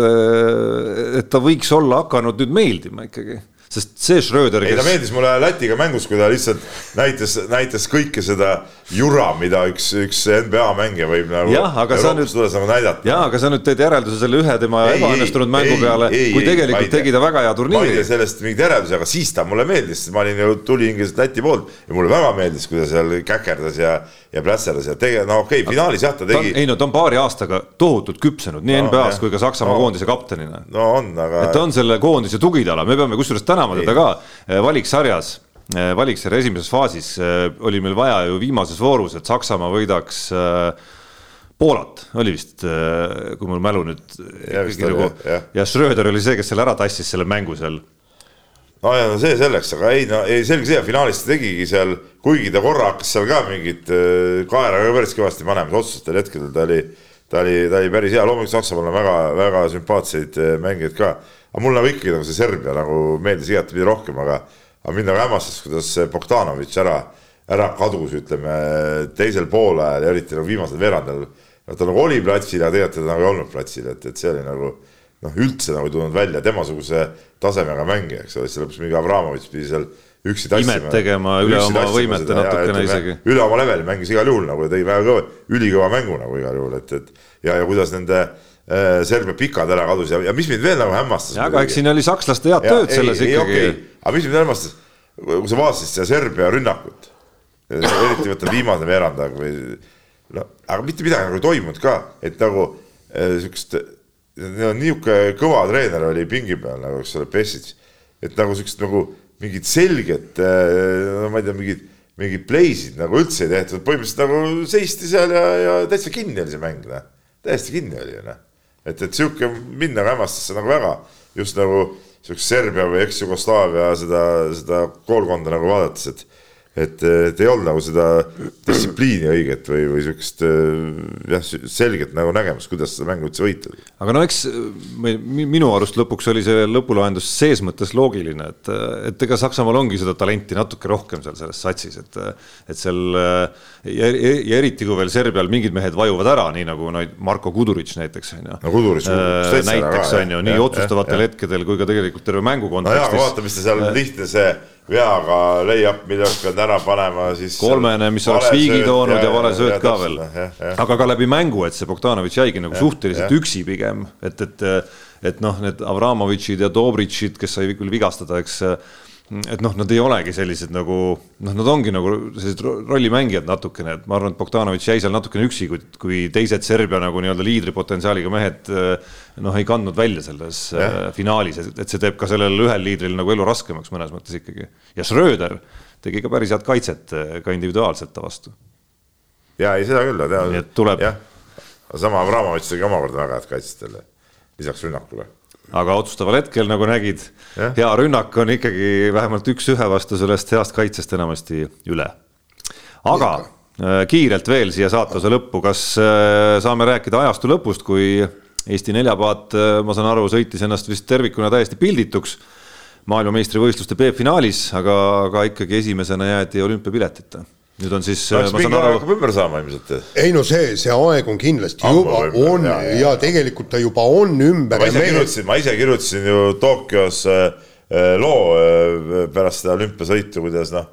et ta võiks olla hakanud nüüd meeldima ikkagi sest see Schröder, kes. ei, ta meeldis mulle Lätiga mängus, kui ta lihtsalt näitas, näitas kõike seda jura, mida üks, üks NBA mängija võib nagu. sa nüüd. Nagu näidata. ja, aga sa nüüd teed järelduse selle ühe tema ebaõnnestunud mängu ei, peale, kui tegelikult ei, tegi ta väga hea turniiri. ma ei tee sellest mingeid järeldusi, aga siis ta mulle meeldis, ma olin ju tulihingelised Läti poolt ja mulle väga meeldis, kui ta seal käkerdas ja, ja plätserdas ja tegi, no okei okay,, finaalis jah, ta tegi. ei no ta on paari aastaga tohutult küpsenud nii no, NBA-s kui ka Saksamaa no, koondise kaptenina. no on, aga. et ta on selle koondise tugitala, me peame kusjuures täna tänama teda ka eh, valiksarjas eh, valiksarja esimeses faasis eh, oli meil vaja ju viimases voorus, et Saksamaa võidaks Poolat, oli vist, kui mul mälu nüüd ja, ja. ja Schröder oli see, kes selle ära tassis, selle mängu seal. no ja no see selleks, aga ei no ei selge see, finaalis ta tegigi seal, kuigi ta korra hakkas seal ka mingit kaera ka päris kõvasti panema, otsustel hetkedel ta oli, ta oli, ta oli päris hea, loomulikult Saksamaal on väga-väga sümpaatseid mängijaid ka aga mulle nagu ikkagi nagu see Serbia nagu meeldis igatepidi rohkem, aga, aga mind nagu hämmastas, kuidas Bogdanovitš ära, ära kadus, ütleme teisel poolajal ja eriti nagu viimasel veerandil. ta nagu oli platsil, aga tegelikult ta nagu ei olnud platsil, et, et see oli nagu noh, üldse nagu ei tulnud välja temasuguse tasemega mängija, eks ole, siis lõpuks mingi Abramovitš pidi seal üksi tassima. imet tegema üle oma võimete natukene isegi. üle oma leveli mängis igal juhul nagu tegi väga kõva, ülikõva mängu nagu igal juhul, et, et ja, ja kuidas nende Serbia pikad ära kadus ja, ja mis mind veel nagu hämmastas. aga eks siin oli sakslaste head tööd selles ei, ikkagi. Okay. aga mis mind hämmastas, kui sa vaatasid seda Serbia rünnakut, eriti võtta viimane veerand aeg või no, aga mitte midagi nagu ei toimunud ka, et nagu äh, siukest, niisugune kõva treener oli pingi peal nagu, eks ole, Pessic, et nagu siukest nagu mingit selget, äh, no ma ei tea, mingid mingid play'sid nagu üldse ei tehtud, põhimõtteliselt nagu seisti seal ja, ja täitsa kinni oli see mäng, noh. täiesti kinni oli noh et, et sihuke mind hämmastas see nagu väga. Just nagu sihukest Serbia või eks-Jugoslaavia seda, seda koolkonda nagu vaadates, et et, et ei olnud nagu seda distsipliini õiget või, või sihukest jah, selget nagu nägemust, kuidas seda mängu üldse võita. aga no eks minu arust lõpuks oli see lõpulahendus ses mõttes loogiline, et, et ega Saksamaal ongi seda talenti natuke rohkem seal selles satsis, et, et seal ja, ja eriti kui veel Serbial mingid mehed vajuvad ära, nii nagu no, Marko Kuduritš näiteks on ju. no Kuduritš äh, näiteks on ju, nii ja, otsustavatel ja, hetkedel kui ka tegelikult terve mängu kontekstis. no vaata, mis ta seal lihtne see veaga leiab, mille oleks pidanud ära panema, siis. kolmene, mis oleks viigi toonud ja, ja vale sööt ka veel. aga ka läbi mängu, et see Bogdanovitš jäigi nagu ja, suhteliselt ja. üksi pigem, et, et, et noh, need Avramovitšid ja Dobritšid, kes sai küll vigastada, eks et noh, nad ei olegi sellised nagu noh, nad ongi nagu sellised rollimängijad natukene, et ma arvan, et Bogdanovitš jäi seal natukene üksi, kui, kui teised Serbia nagu nii-öelda liidripotentsiaaliga mehed noh, ei kandnud välja selles ja. Äh, finaalis, et see teeb ka sellel ühel liidril nagu elu raskemaks mõnes mõttes ikkagi. ja Schröder tegi ka päris head kaitset äh, ka individuaalselt ta vastu. ja ei, seda küll, ta. nii et tuleb. sama Abramovitš tegi omakorda väga head kaitset jälle, lisaks rünnakule aga otsustaval hetkel, nagu nägid, hea rünnak on ikkagi vähemalt üks-ühe vastu sellest heast kaitsest enamasti üle. aga ja. Äh, kiirelt veel siia saatuse lõppu, kas äh, saame rääkida ajastu lõpust, kui Eesti neljapaat, äh, ma saan aru, sõitis ennast vist tervikuna täiesti pildituks maailmameistrivõistluste B-finaalis, aga, aga ikkagi esimesena jäädi olümpiapiletita nüüd on siis. kas mingi aeg hakkab ümber saama ilmselt? ei no see, see aeg on kindlasti Ammu juba ümber, on ja, ja, ja tegelikult ta juba on ümber. ma ise kirjutasin, ma ise kirjutasin ju Tokyos äh, äh, loo äh, pärast seda olümpiasõitu, kuidas noh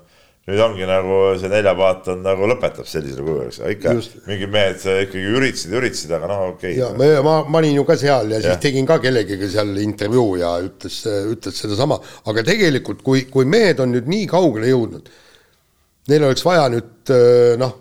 nüüd ongi nagu see neljapaat on nagu lõpetab sellisel kujul, eks ikka Just. mingid mehed ikkagi üritasid, üritasid, aga noh, okei okay.. ja ma, ma olin ju ka seal ja, ja siis tegin ka kellegagi seal intervjuu ja ütles, ütles sedasama, aga tegelikult, kui, kui mehed on nüüd nii kaugele jõudnud neil oleks vaja nüüd noh,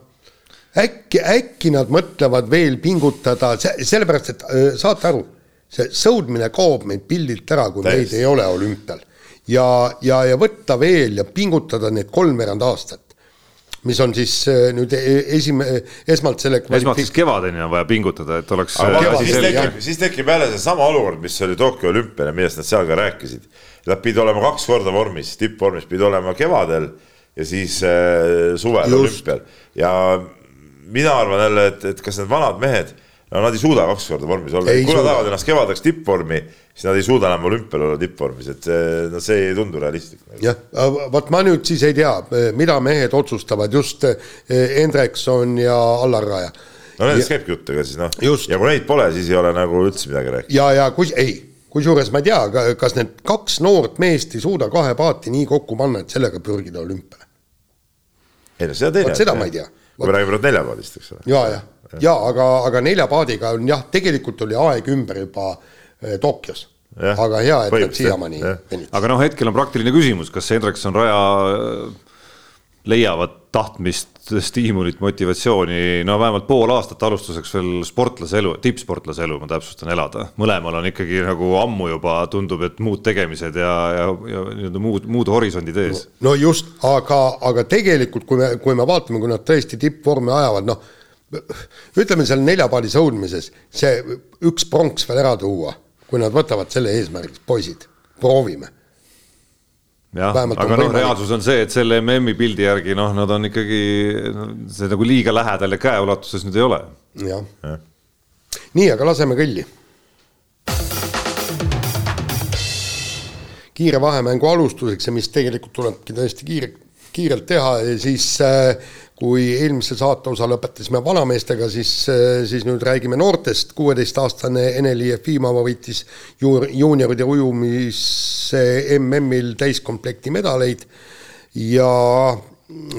äkki, äkki nad mõtlevad veel pingutada, sellepärast et saate aru, see sõudmine kaob meid pildilt ära, kui Täist. meid ei ole olümpial. ja, ja, ja võtta veel ja pingutada need kolmveerand aastat mis on siis nüüd e-, esime-, esmalt selle esmalt siis kevadeni on vaja pingutada, et oleks siis tekib, siis tekib jälle seesama olukord, mis oli Tokyo olümpial ja millest nad seal ka rääkisid. Nad pidid olema kaks korda vormis, tippvormis pidid olema kevadel ja siis äh, suvel olümpial. Ja mina arvan jälle, et, et kas need vanad mehed, no nad ei suuda kaks korda vormis olla, kui nad tahavad ennast kevadeks tippvormi, siis nad ei suuda enam olümpial olla tippvormis, et no see ei tundu realistlik. jah, vot ma nüüd siis ei tea, mida mehed otsustavad, just Hendrikson ja Allar Raja. no nendest käibki jutt, ega siis noh, ja kui neid pole, siis ei ole nagu üldse midagi rääkida. ja, ja kus, ei kusjuures ma ei tea, kas need kaks noort meest ei suuda kahe paati nii kokku panna, et sellega pürgida olümpiale ei no seda teine. seda ma ei tea. kui me räägime nüüd neljapaadist, eks ole. ja, jah, ja, ja aga, aga neljapaadiga on jah, tegelikult oli aeg ümber juba eh, Tokyos aga hea, et nad siiamaani venitasid. aga noh, hetkel on praktiline küsimus, kas Hendrikson Raja leiavad tahtmist, stiimulit, motivatsiooni, no vähemalt pool aastat alustuseks veel sportlase elu, tippsportlase elu, ma täpsustan, elada. mõlemal on ikkagi nagu ammu juba tundub, et muud tegemised ja, ja, ja nii-öelda muud, muud horisondid ees. no just, aga, aga tegelikult, kui me, kui me vaatame, kui nad tõesti tippvormi ajavad, noh ütleme seal neljapaadi sõudmises see üks pronks veel ära tuua, kui nad võtavad selle eesmärgiks, poisid, proovime jah, aga noh, reaalsus on see, et selle MM-i pildi järgi noh, nad on ikkagi see nagu liiga lähedal ja käeulatuses nüüd ei ole. jah ja. nii, aga laseme kõlli. kiire vahemängu alustuseks ja mis tegelikult tulebki tõesti kiire, kiirelt teha, siis äh, kui eelmise saate osa lõpetasime vanameestega, siis, siis nüüd räägime noortest, kuueteistaastane Ene-Li Jefimova võitis juur-, juunioride ujumise MM-il täiskomplekti medaleid ja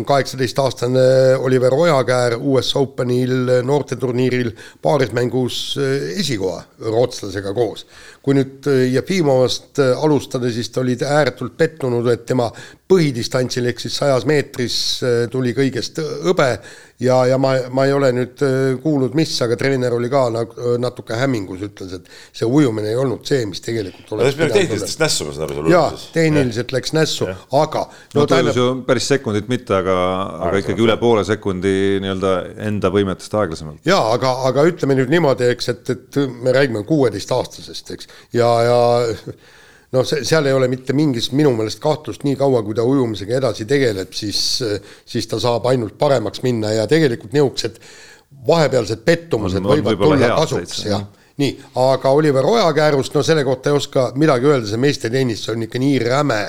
kaheksateistaastane Oliver Ojakäär US Openil noorteturniiril paarismängus esikoha rootslasega koos. kui nüüd Jefimovast alustada, siis ta oli ääretult pettunud, et tema põhidistantsil ehk siis sajas meetris äh, tuli kõigest hõbe. Ja, ja ma, ma ei ole nüüd äh, kuulnud, mis, aga treener oli ka nagu natuke hämmingus, ütles, et see ujumine ei olnud see, mis tegelikult oleks no, tehniliselt nässu, ma saan aru. jaa, tehniliselt läks nässu, aga no, no ta tähendab... ju päris sekundit mitte, aga, aga ikkagi üle poole sekundi nii-öelda enda võimetest aeglasemalt. jaa, aga, aga ütleme nüüd niimoodi, eks, et, et me räägime kuueteistaastasest, eks, ja, ja noh, see, seal ei ole mitte mingis minu meelest kahtlust, nii kaua kui ta ujumisega edasi tegeleb, siis, siis ta saab ainult paremaks minna ja tegelikult niisugused vahepealsed pettumused on, võivad tulla kasuks, jah. nii, aga Oliver Ojakäärust, no selle kohta ei oska midagi öelda, see meestetennis on ikka nii räme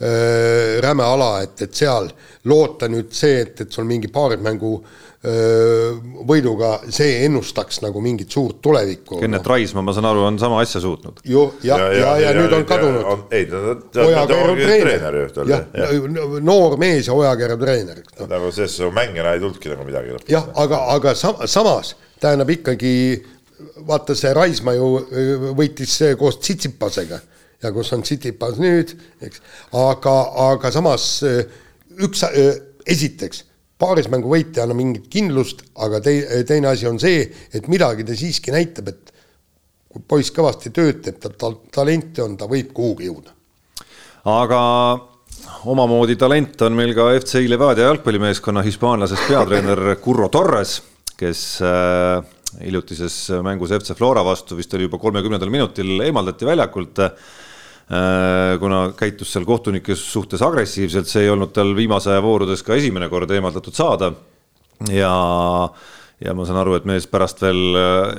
räme ala, et, et seal loota nüüd see, et, et sul mingi paarismängu võiduga, see ennustaks nagu mingit suurt tulevikku. Kennet no. Raismaa, ma saan aru, on sama asja suutnud. ju, ja, ja, ja, ja, ja nüüd on kadunud. ei, ta, ta, ta ongi treener ju jah, noor mees ja Ojakäru treener no.. nagu selles mängijana ei tulnudki nagu midagi. jah, aga, aga sam samas tähendab ikkagi, vaata see Raismaa ju võitis koos Tsitsipasega ja kus on Tsitsipas nüüd, eks, aga, aga samas eh, üks, eh, esiteks, paarismängu võit ei anna mingit kindlust, aga tei-, teine asi on see, et midagi ta siiski näitab, et kui poiss kõvasti tööd teeb, tal ta, talenti on, ta võib kuhugi jõuda. aga omamoodi talent on meil ka FC Levadia jalgpallimeeskonna hispaanlasest peatreener Curro Torres, kes hiljutises mängus FC Flora vastu vist oli juba kolmekümnendal minutil eemaldati väljakult kuna käitus seal kohtunike suhtes agressiivselt, see ei olnud tal viimase aja voorudes ka esimene kord eemaldatud saada. ja, ja ma saan aru, et mees pärast veel äh,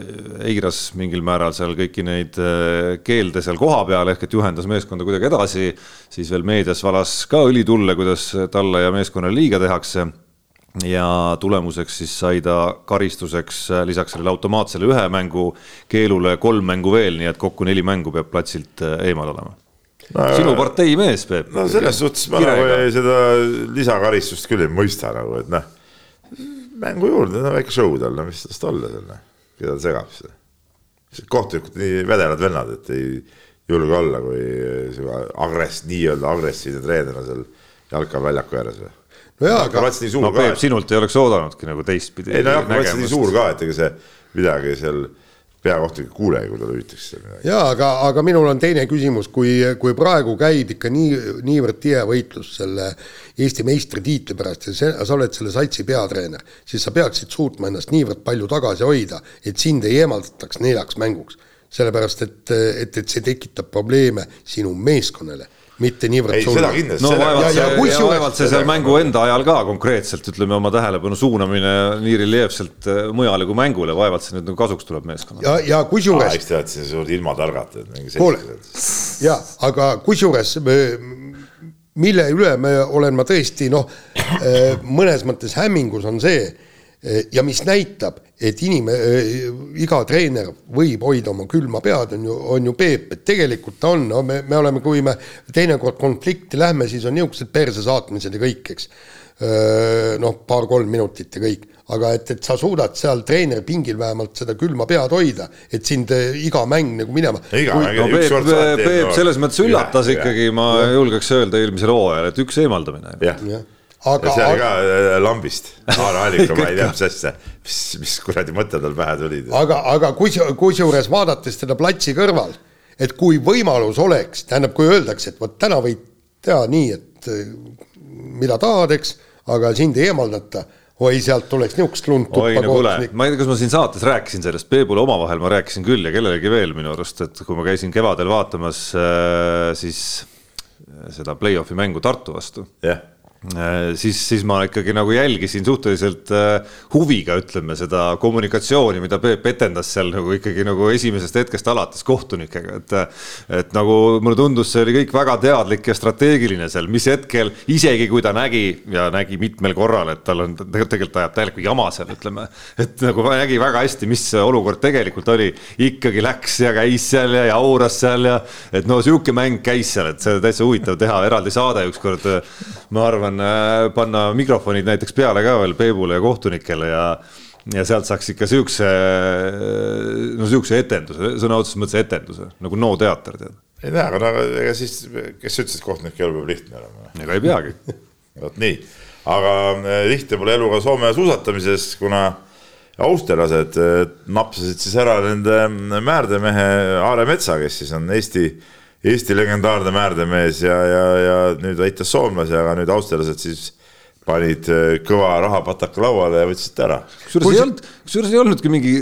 eiras mingil määral seal kõiki neid äh, keelde seal kohapeal ehk et juhendas meeskonda kuidagi edasi, siis veel meedias valas ka õli tulle, kuidas talle ja meeskonnale liiga tehakse ja tulemuseks siis sai ta karistuseks lisaks sellele automaatsele ühe mängu keelule kolm mängu veel, nii et kokku neli mängu peab platsilt eemal olema no, sinu partei mees, Peep. no selles suhtes ma nagu seda lisakaristust küll ei mõista nagu, et noh, mängu juurde, no väike show tal, no mis tast olla seal, noh, keda ta segab siis. kohtunikud nii vedelad vennad, et ei julge olla, kui sihuke agress, nii-öelda agressiivne treener on seal jalkaväljaku ääres või jaa, aga. no Peep, sinult ei oleks oodanudki nagu teistpidi. ei nojah, ma mõtlesin nii suur ka, et ega see midagi seal peakohtunik ei kuule, kui talle hüütakse midagi. jaa, aga, aga minul on teine küsimus, kui, kui praegu käib ikka nii, niivõrd tihe võitlus selle Eesti meistritiitli pärast ja see, sa oled selle satsi peatreener, siis sa peaksid suutma ennast niivõrd palju tagasi hoida, et sind ei eemaldataks neljaks mänguks. sellepärast, et, et, et see tekitab probleeme sinu meeskonnale mitte niivõrd ei, seda kindlasti. no vaevalt see, ja, ja, ja vaevalt see seal mängu enda ajal ka konkreetselt, ütleme oma tähelepanu suunamine nii reljeefselt äh, mujale kui mängule, vaevalt see nüüd nagu kasuks tuleb meeskonnale. ja, ja kusjuures. eks te olete siin suured ilmatargad, et mingi kuule, ja aga kusjuures mille üle me olen ma tõesti noh, äh, mõnes mõttes hämmingus on see ja mis näitab, et inime-, eh, iga treener võib hoida oma külma pead, on ju, on ju Peep, et tegelikult ta on, no me, me oleme, kui me teinekord konflikti lähme, siis on niisugused perse saatmised ja kõik, eks. Eh, noh, paar-kolm minutit ja kõik, aga et, et sa suudad seal treenerpingil vähemalt seda külma pead hoida, et sind iga mäng nagu minema. no, Peep, Peep selles mõttes üllatas ja, ikkagi, ma ja. julgeks öelda eelmisel hooajal, et üks eemaldamine. jah ja aga. see oli ka äh, lambist, haaraalika (laughs) ma ei tea, mis asja, mis, mis kuradi mõte tal pähe tuli. aga, aga kus, kusjuures vaadates teda platsi kõrval, et kui võimalus oleks, tähendab, kui öeldakse, et vot täna võid teha nii, et äh, mida tahad, eks, aga sind ei eemaldata oi, sealt tuleks niisugust lund tuppa no kuule, ma ei tea, kas ma siin saates rääkisin sellest, Peebule omavahel ma rääkisin küll ja kellelegi veel minu arust, et kui ma käisin kevadel vaatamas äh, siis seda play-off'i mängu Tartu vastu yeah Äh, siis, siis ma ikkagi nagu jälgisin suhteliselt äh, huviga, ütleme seda kommunikatsiooni, mida Peep etendas seal nagu ikkagi nagu esimesest hetkest alates kohtunikega, et. et nagu mulle tundus, see oli kõik väga teadlik ja strateegiline seal, mis hetkel, isegi kui ta nägi ja nägi mitmel korral, et tal on tegelikult ajab täielikku jama seal, ütleme. et nagu nägi väga hästi, mis olukord tegelikult oli, ikkagi läks ja käis seal ja jauras seal ja et no sihuke mäng käis seal, et see täitsa huvitav teha eraldi saade ükskord ma arvan, äh, panna mikrofonid näiteks peale ka veel Peebule ja kohtunikele ja ja sealt saaks ikka siukse, no siukse etenduse, sõna otseses mõttes etenduse nagu NO teater tead. ei tea, aga no ega siis, kes ütles, et kohtunike elu peab lihtne olema? ega ei peagi (laughs) vot nii, aga äh, lihtne pole elu ka Soome suusatamises, kuna austerlased äh, napsasid siis ära nende määrdemehe Aare Metsa, kes siis on Eesti Eesti legendaarne määrdemees ja, ja, ja nüüd aitas soomlasi, aga nüüd austerlased siis panid äh, kõva rahapataka lauale ja võtsid ära. kusjuures ei olnud, kusjuures ei olnudki mingi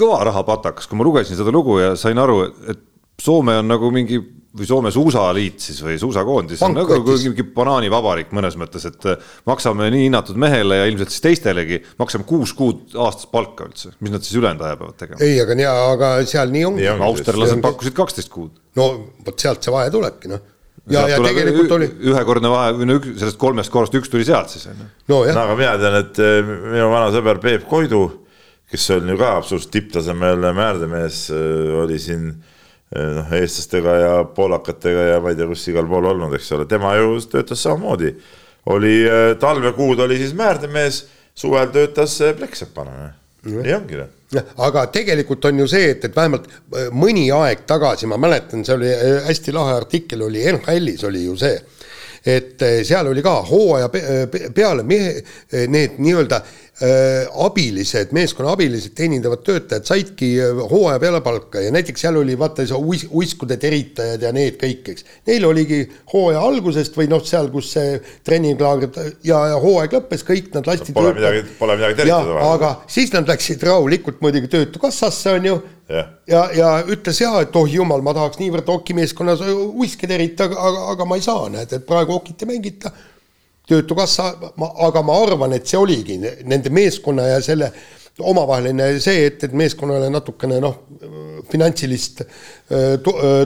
kõva rahapatakas, kui ma lugesin seda lugu ja sain aru, et Soome on nagu mingi või Soome suusaliit siis või suusakoondis on nagu mingi banaanivabariik mõnes mõttes, et äh, maksame nii hinnatud mehele ja ilmselt siis teistelegi, maksame kuus kuud aastas palka üldse, mis nad siis ülejäänud aja peavad tegema? ei, aga nii, aga seal nii ongi. austerlased pakkusid kaksteist kuud. no vot sealt see vahe tulebki, noh ja, ja tegelikult oli. ühekordne vahe või no üks, sellest kolmest korrast üks tuli sealt siis on ju. no aga mina tean, et äh, minu vana sõber Peep Koidu, kes on ju ka absoluutselt tipptasemel määrdemees, äh, oli siin noh, eestlastega ja poolakatega ja ma ei tea, kus igal pool olnud, eks ole, tema ju töötas samamoodi. oli eh, talvekuud oli siis määrdemees, suvel töötas eh, plekksepana, nii ongi noh. Aga tegelikult on ju see, et, et vähemalt mõni aeg tagasi, ma mäletan, see oli hästi lahe artikkel oli NHL-is oli ju see, et seal oli ka hooaja peale mehe, need nii-öelda abilised, meeskonna abilised, teenindavad töötajad saidki äh, hooaja peale palka ja näiteks seal oli vaata see uis, uiskude teritajad ja need kõik, eks. Neil oligi hooaja algusest või noh, seal, kus see treeninglaager ja, ja hooaeg lõppes, kõik nad lasti Pole midagi, pole midagi teritada. aga siis nad läksid rahulikult muidugi Töötukassasse, on ju, ja, ja, ja ütles ja, et oh jumal, ma tahaks niivõrd hokimeeskonnas uiske teritada, aga, aga ma ei saa, näed, et praegu hokit ei mängita Töötukassa, aga ma arvan, et see oligi nende meeskonna ja selle omavaheline see, et, et meeskonnale natukene noh, finantsilist äh, äh,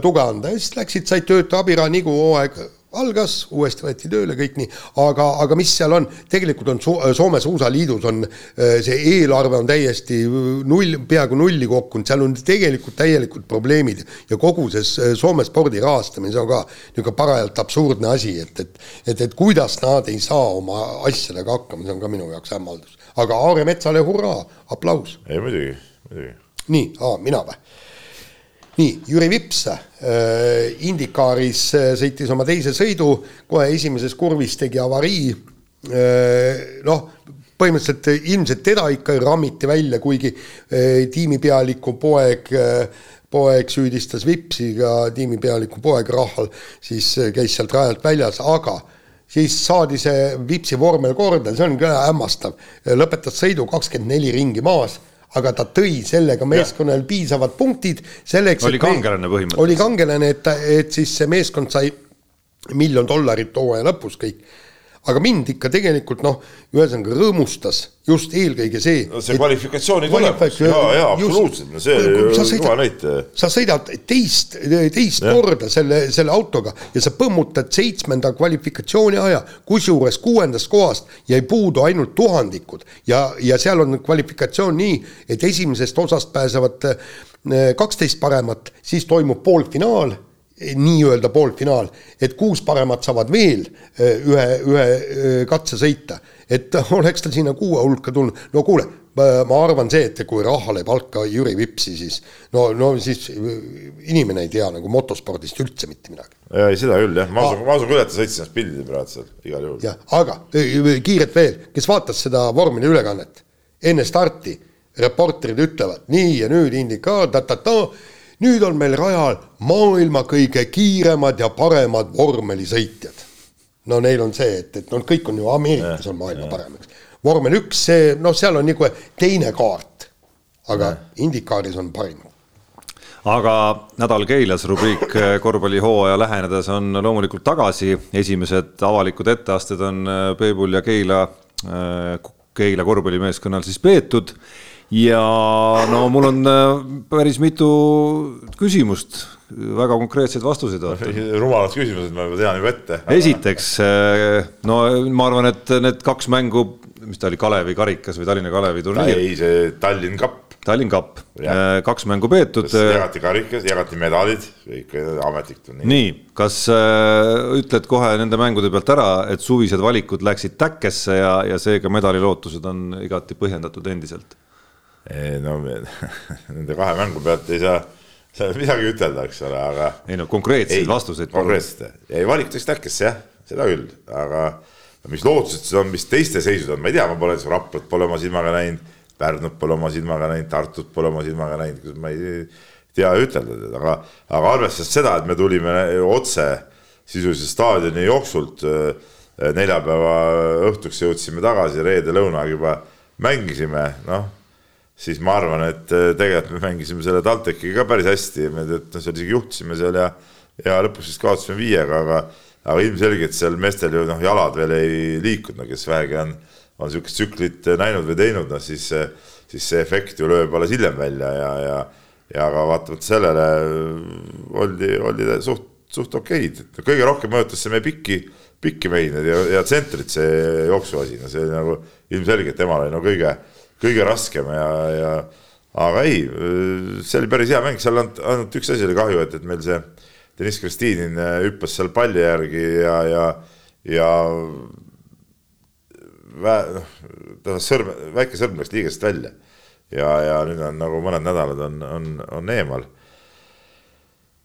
tuge anda. Ja siis läksid, said tööta abiraha nii kui hooaeg algas, uuesti võeti tööle, kõik nii, aga, aga mis seal on, tegelikult on so Soome Suusaliidus on äh, see eelarve on täiesti null, peaaegu nulli kukkunud, seal on tegelikult täielikult probleemid ja kogu see Soome spordi rahastamine, see on ka niisugune parajalt absurdne asi, et, et et, et kuidas nad ei saa oma asjadega hakkama, see on ka minu jaoks hämmaldus. aga Aare Metsale hurraa, aplaus. ei muidugi, muidugi. nii, mina või? Nii, Jüri Vips äh, Indikaaris äh, sõitis oma teise sõidu, kohe esimeses kurvis tegi avarii äh,. noh, põhimõtteliselt ilmselt teda ikka rammiti välja, kuigi äh, tiimipealiku poeg äh, poeg süüdistas Vipsi, ka tiimipealiku poeg Rahal, siis äh, käis sealt rajalt väljas, aga siis saadi see Vipsi vormel korda, see on ka hämmastav. lõpetas sõidu kakskümmend neli ringi maas aga ta tõi sellega meeskonnale piisavad punktid selleks. oli kangelane põhimõtteliselt. oli kangelane, et, et siis see meeskond sai miljon dollarit hooaja lõpus kõik aga mind ikka tegelikult noh, ühesõnaga rõõmustas just eelkõige see. see kvalifikatsiooni tulemus, jaa, jaa, absoluutselt, no see jumal näite. sa sõidad teist, teist ja. korda selle, selle autoga ja sa põmmutad seitsmenda kvalifikatsiooni aja, kusjuures kuuendast kohast jäi puudu ainult tuhandikud ja, ja seal on kvalifikatsioon nii, et esimesest osast pääsevad eh, kaksteist paremat, siis toimub poolfinaal nii-öelda poolfinaal, et kuus paremat saavad veel eh, ühe, ühe eh, katse sõita. et (laughs) oleks ta sinna kuue hulka tulnud, no kuule, ma arvan see, et kui rahale palka Jüri Vipsi, siis no, no siis inimene ei tea nagu motospordist üldse mitte midagi. ei, seda küll jah, ma usun, ma usun küll, et ta sõitis ennast pildile praegu seal igal juhul. jah, aga eh, kiirelt veel, kes vaatas seda vormeli ülekannet enne starti, reporterid ütlevad nii ja nüüd indikaar, ta-ta-ta nüüd on meil rajal maailma kõige kiiremad ja paremad vormelisõitjad. no neil on see, et, et noh, kõik on ju Ameerikas on maailma parim, eks. vormel üks, see noh, seal on nagu teine kaart, aga. Indikaaris on parimad aga nädal Keilas rubriik eh, korvpallihooaja lähenedes on loomulikult tagasi, esimesed avalikud etteasted on eh, Peebul ja Keila, eh, Keila korvpallimeeskonnal siis peetud ja no mul on äh, päris mitu küsimust, väga konkreetseid vastuseid (laughs) ootan. rumalad küsimused, ma tean juba ette. esiteks, äh, no ma arvan, et need kaks mängu, mis ta oli, Kalevi karikas või Tallinna Kalevi turniir. ei, see Tallinn Cup. Tallinn Cup, äh, kaks mängu peetud. jagati karikas, jagati medalid, kõik ametlik turniir. nii, kas äh, ütled kohe nende mängude pealt ära, et suvised valikud läksid täkkesse ja, ja seega medalilootused on igati põhjendatud endiselt? No (laughs) nende kahe mängu pealt ei saa, saa midagi ütelda, eks ole, aga. ei no konkreetseid vastuseid. konkreetselt, ei valik läks täkkesse jah, seda küll, aga mis lootused siis on, mis teiste seisud on, ma ei tea, ma pole Raplat pole oma silmaga näinud, Pärnut pole oma silmaga näinud, Tartut pole oma silmaga näinud, ma ei tea ütelda, aga, aga arvestades seda, et me tulime otse sisuliselt staadioni jooksult neljapäeva õhtuks jõudsime tagasi, reede lõunaga juba mängisime, noh siis ma arvan, et tegelikult me mängisime selle TalTechiga ka päris hästi, me seal isegi juhtisime seal ja, ja lõpuks vist kaotasime viiega, aga, aga ilmselgelt seal meestel ju noh, jalad veel ei liikunud, no kes vähegi on, on niisugust tsüklit näinud või teinud, noh siis, siis see efekt ju lööb alles hiljem välja ja, ja, ja aga vaatamata sellele oldi, oldi suht, suht okeid, kõige rohkem mõjutas see meie pikki, pikki meid ja, ja tsentrit see jooksuasi, no see nagu ilmselgelt temal oli no kõige kõige raskem ja, ja aga ei, see oli päris hea mäng, seal ainult, ainult üks asi oli kahju, et, et meil see Deniss Kristinin äh, hüppas seal palli järgi ja, ja, ja vä-, noh, sõrm, väike sõrm läks liigest välja. ja, ja nüüd on nagu mõned nädalad on, on, on eemal.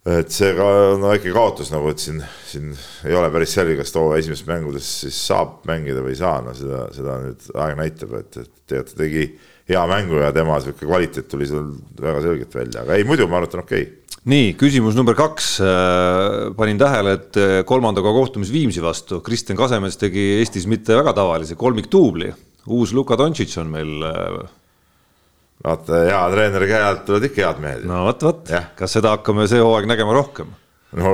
Et see ka no, väike kaotus nagu, et siin, siin ei ole päris selge, kas too esimestes mängudes siis saab mängida või ei saa, no seda, seda nüüd aeg näitab, et, et tegelikult ta tegi hea mängu ja tema sihuke kvaliteet tuli seal väga selgelt välja, aga ei, muidu ma arvan, et on okei okay. nii, küsimus number kaks. Äh, panin tähele, et äh, kolmandaga kohtumis Viimsi vastu Kristjan Kasemes tegi Eestis mitte väga tavalise kolmikduubli. uus Luka Dontšitš on meil. Äh, vaata, hea treeneri käe alt tulevad ikka head mehed. no vot, vot, kas seda hakkame see hooaeg nägema rohkem? no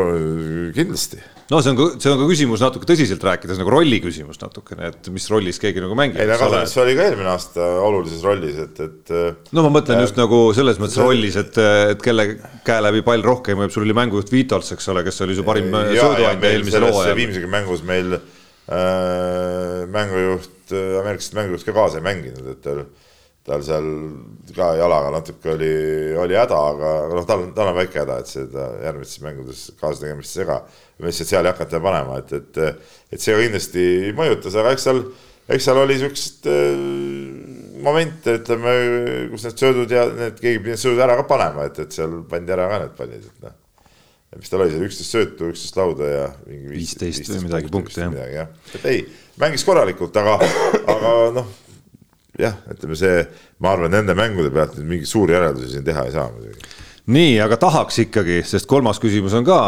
kindlasti no see on ka, see on ka küsimus natuke tõsiselt rääkides nagu rolli küsimus natukene, et mis rollis keegi nagu mängib. ei, aga see oli ka eelmine aasta olulises rollis, et, et. no ma mõtlen äh, just nagu selles mõttes see... rollis, et, et kelle käe läbi pall rohkem võib, sul oli mängujuht Vitols, eks ole, kes oli su parim sööduandja eelmisel hooajal. viimsegi mängus meil äh, mängujuht, ameeriklased mängujuht ka kaasa ei mänginud, et tal tal seal ka jalaga natuke oli, oli häda, aga, noh, tal, tal on väike häda, et seda järgmistes mängudes kaasategemist ei sega. ma lihtsalt seal ei hakata panema, et, et, et see kindlasti mõjutas, aga eks seal, eks seal oli siukseid äh, momente, ütleme, kus need söödud ja need, keegi pidi need söödud ära ka panema, et, et seal pandi ära ka need pallid, et noh. Mis tal oli seal, üksteist söötu, üksteist lauda ja mingi viisteist või midagi punkti jah. ja.. et ei, mängis korralikult, aga, aga noh jah, ütleme see, ma arvan, nende mängude pealt nüüd mingeid suuri järeldusi siin teha ei saa muidugi nii, aga tahaks ikkagi, sest kolmas küsimus on ka,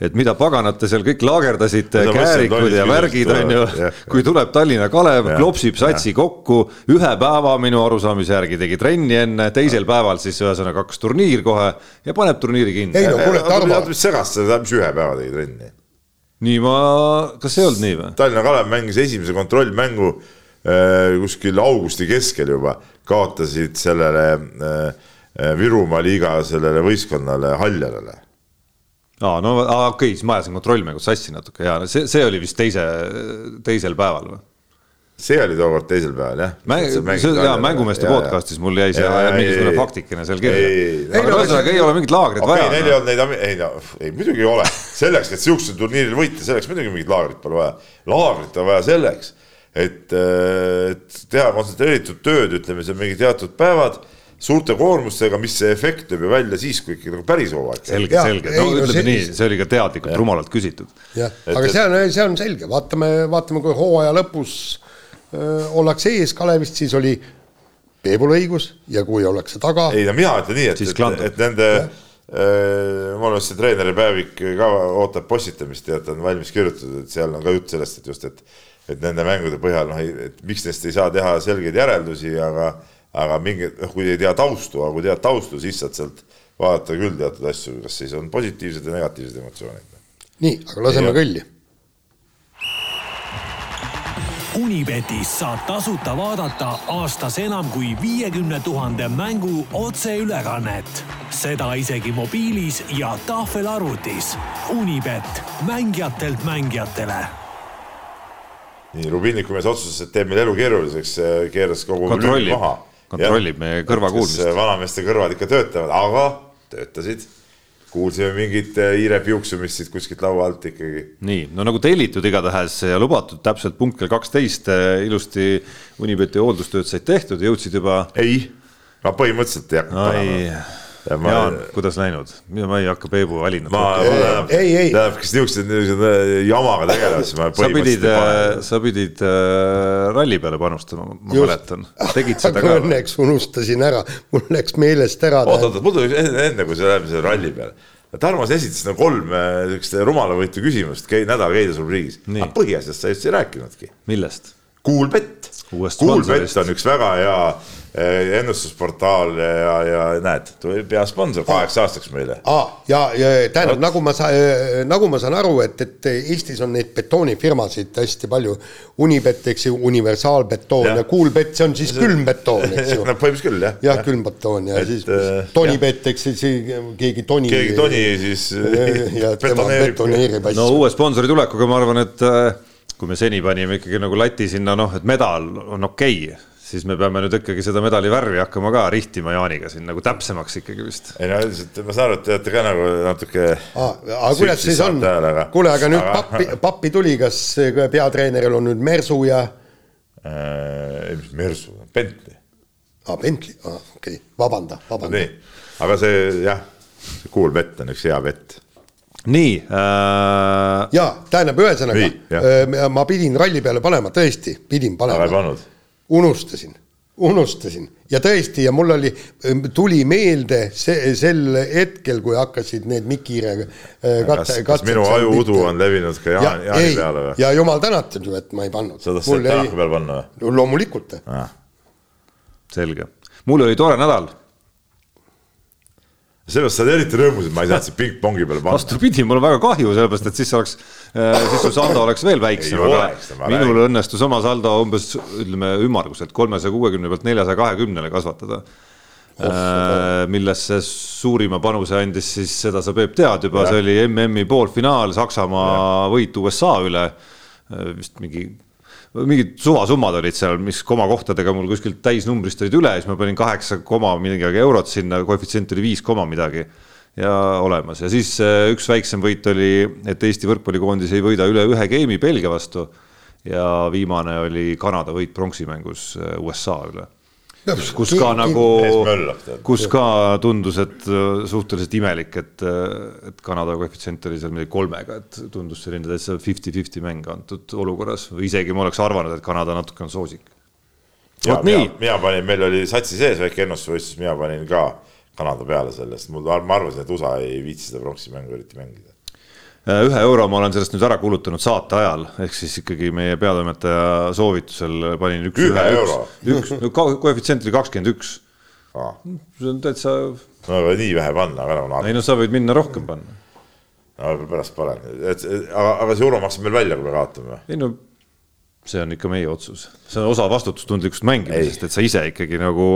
et mida paganat te seal kõik laagerdasite, käärikud ja värgid on ju, kui tuleb Tallinna Kalev, klopsib satsi ja. kokku, ühe päeva minu arusaamise järgi tegi trenni enne, teisel ja. päeval siis ühesõnaga kaks turniir kohe ja paneb turniiri kinni. ei no kuule, Tarmo. mis segast seda, mis ühe päeva tegi trenni? nii ma, kas ei olnud nii või? Tallinna Kalev mängis esimese kontrollmängu kuskil augusti keskel juba kaotasid sellele äh, äh, Virumaa liiga sellele võistkonnale Haljalale aa, no okei okay,, siis ma ajasin kontrollmängu sassi natuke ja see, see oli vist teise, teisel päeval või? see oli tookord teisel päeval jah. jaa, mängumeeste podcast'is mul jäi see mingisugune faktikene seal kirja. aga ühesõnaga ei ole mingit laagrit okay, vaja. Neil ei olnud neid, ei no, ei muidugi ei ole, selleks, et sihukesel turniiril võita, selleks muidugi mingit laagrit pole vaja. laagrit on vaja selleks et, äh, et teha kontsentreeritud tööd, ütleme seal mingi teatud päevad suurte koormustega, mis see efekt lööb ju välja siis, kui ikkagi nagu päris hooaeg. selge, selge, no ei, ütleme nii, see oli ka teadlikult rumalalt küsitud. jah, aga see on, see on selge, vaatame, vaatame, kui hooaja lõpus öö, äh, ollakse ees Kalevist, siis oli Peebul õigus ja kui ollakse taga. ei no mina ütlen nii, et, et, et nende äh, mul on see treeneri päevik ka ootab postitamist, tead, on valmis kirjutatud, et seal on ka jutt sellest, et just, et et nende mängude põhjal noh, et miks neist ei saa teha selgeid järeldusi, aga, aga mingi, noh, kui ei tea taustu, aga kui tead taustu, siis saad sealt vaadata küll teatud asju, kas siis on positiivsed ja negatiivsed emotsioonid. nii, aga laseme kõlli. Unibetis saab tasuta vaadata aastas enam kui viiekümne tuhande mängu otseülekannet. seda isegi mobiilis ja tahvelarvutis. Unibet, mängijatelt mängijatele nii Rubinniku mees otsustas, et teeb meil elu keeruliseks, keeras kogu lüli maha. kontrollib meie kõrvakuulmist. vanameeste kõrvad ikka töötavad, aga töötasid. kuulsime mingit äh, hiire piuksumist siit kuskilt laua alt ikkagi. nii, no nagu tellitud igatahes ja lubatud täpselt punkt kell kaksteist äh, ilusti Unibeti hooldustööd said tehtud, jõudsid juba. ei, ma põhimõtteliselt ei hakanud panema Ma... Jaan, kuidas läinud, ma ei hakka Peebu valinat. ei, ei. tähendab, kes niisugused, niisugused äh, jamaga tegelevad, siis ma sa pidid, äh, sa pidid äh, ralli peale panustama, ma mäletan. tegid seda ka. õnneks unustasin ära, mul läks meelest ära. oot, oot, mul tuli enne, enne kui sa lähed selle ralli peale. Tarmo, sa esitasid nagu kolm niisugust rumalavõitu küsimust nädala Keidus rubriigis. aga põhiasjast sa just ei rääkinudki. millest? Kuulbett Kuulbett on üks väga hea ennustusportaal ja, ja näed, tuleb hea sponsor kaheks aastaks meile ah,. ja, ja tähendab, nagu ma saan, nagu ma saan aru, et, et Eestis on neid betoonifirmasid hästi palju. Unibet, eks ju, universaalbetoon ja, ja Kuulbett, see on siis külmbetoon, eks ju. (laughs) no põhimõtteliselt küll, jah. jah ja., külmbetoon ja et, siis äh, Tonibet, eks siis keegi Toni. keegi Toni siis (laughs) ja tema betoneerib asju. no uue sponsori tulekuga ma arvan, et äh, kui me seni panime ikkagi nagu lati sinna noh, et medal on okei okay,, siis me peame nüüd ikkagi seda medali värvi hakkama ka rihtima Jaaniga siin nagu täpsemaks ikkagi vist. ei no üldiselt ma saan aru, et te olete ka nagu natuke aga kuidas siis on, kuule, aga nüüd aga... pappi, pappi tuli, kas peatreeneril on nüüd Mersu ja äh,? mis Mersu, Bentley. aa ah,, Bentley, ah, okei okay., vabanda, vabanda. nii, aga see jah, see cool vett on üks hea vett nii äh.... ja tähendab, ühesõnaga äh, ma pidin ralli peale panema, tõesti pidin panema. Unustasin, unustasin ja tõesti ja mul oli, tuli meelde see sel hetkel, kui hakkasid need Mikire äh, katse. kas minu ajuudu on levinud ka Jaan, ja, Jaani ei, peale või? ja jumal tänatud ju, et ma ei pannud. sa tahtsid Tänaku peale panna või? loomulikult ah.. selge, mul oli tore nädal sellest sa oled eriti rõõmus, et ma ei saanud sind pingpongi peale panna. vastupidi, mul on väga kahju, sellepärast et siis oleks, äh, siis su saldo oleks veel väiksem, aga minul õnnestus oma saldo umbes ütleme ümmarguselt kolmesaja kuuekümne pealt neljasaja kahekümnele kasvatada. Äh, millesse suurima panuse andis siis, seda sa Peep tead juba, see oli MM-i poolfinaal, Saksamaa võit USA üle. Äh, vist mingi mingid suvasummad olid seal, mis komakohtadega mul kuskilt täisnumbrist olid üle, siis ma panin kaheksa koma midagi eurot sinna, koefitsient oli viis koma midagi ja olemas ja siis äh, üks väiksem võit oli, et Eesti võrkpallikoondis ei võida üle ühe game'i Belgia vastu. ja viimane oli Kanada võit pronksimängus äh, USA üle kus, ka nagu, kus ka tundus, et äh, suhteliselt imelik, et, äh, et Kanada koefitsient oli seal midagi kolmega, et tundus selline täitsa fifty-fifty mäng antud olukorras. Või isegi ma oleks arvanud, et Kanada natuke on soosik. nii. mina panin, meil oli satsi sees väike ennustusvõistlus, mina panin ka Kanada peale sellest, mul, ma arvasin, et USA ei viitsi seda pronksi mängu eriti mängida ühe euro ma olen sellest nüüd ära kulutanud saate ajal, ehk siis ikkagi meie peatoimetaja soovitusel panin üks, ühe, euro, üks, üks, koefitsient oli kakskümmend üks. see on täitsa. no aga nii vähe panna, aga nagu. ei no sa võid minna rohkem panna. no pärast panen, et aga, aga see euro maksab meil välja, kui me kaotame. ei no see on ikka meie otsus, see on osa vastutustundlikust mängimisest, et sa ise ikkagi nagu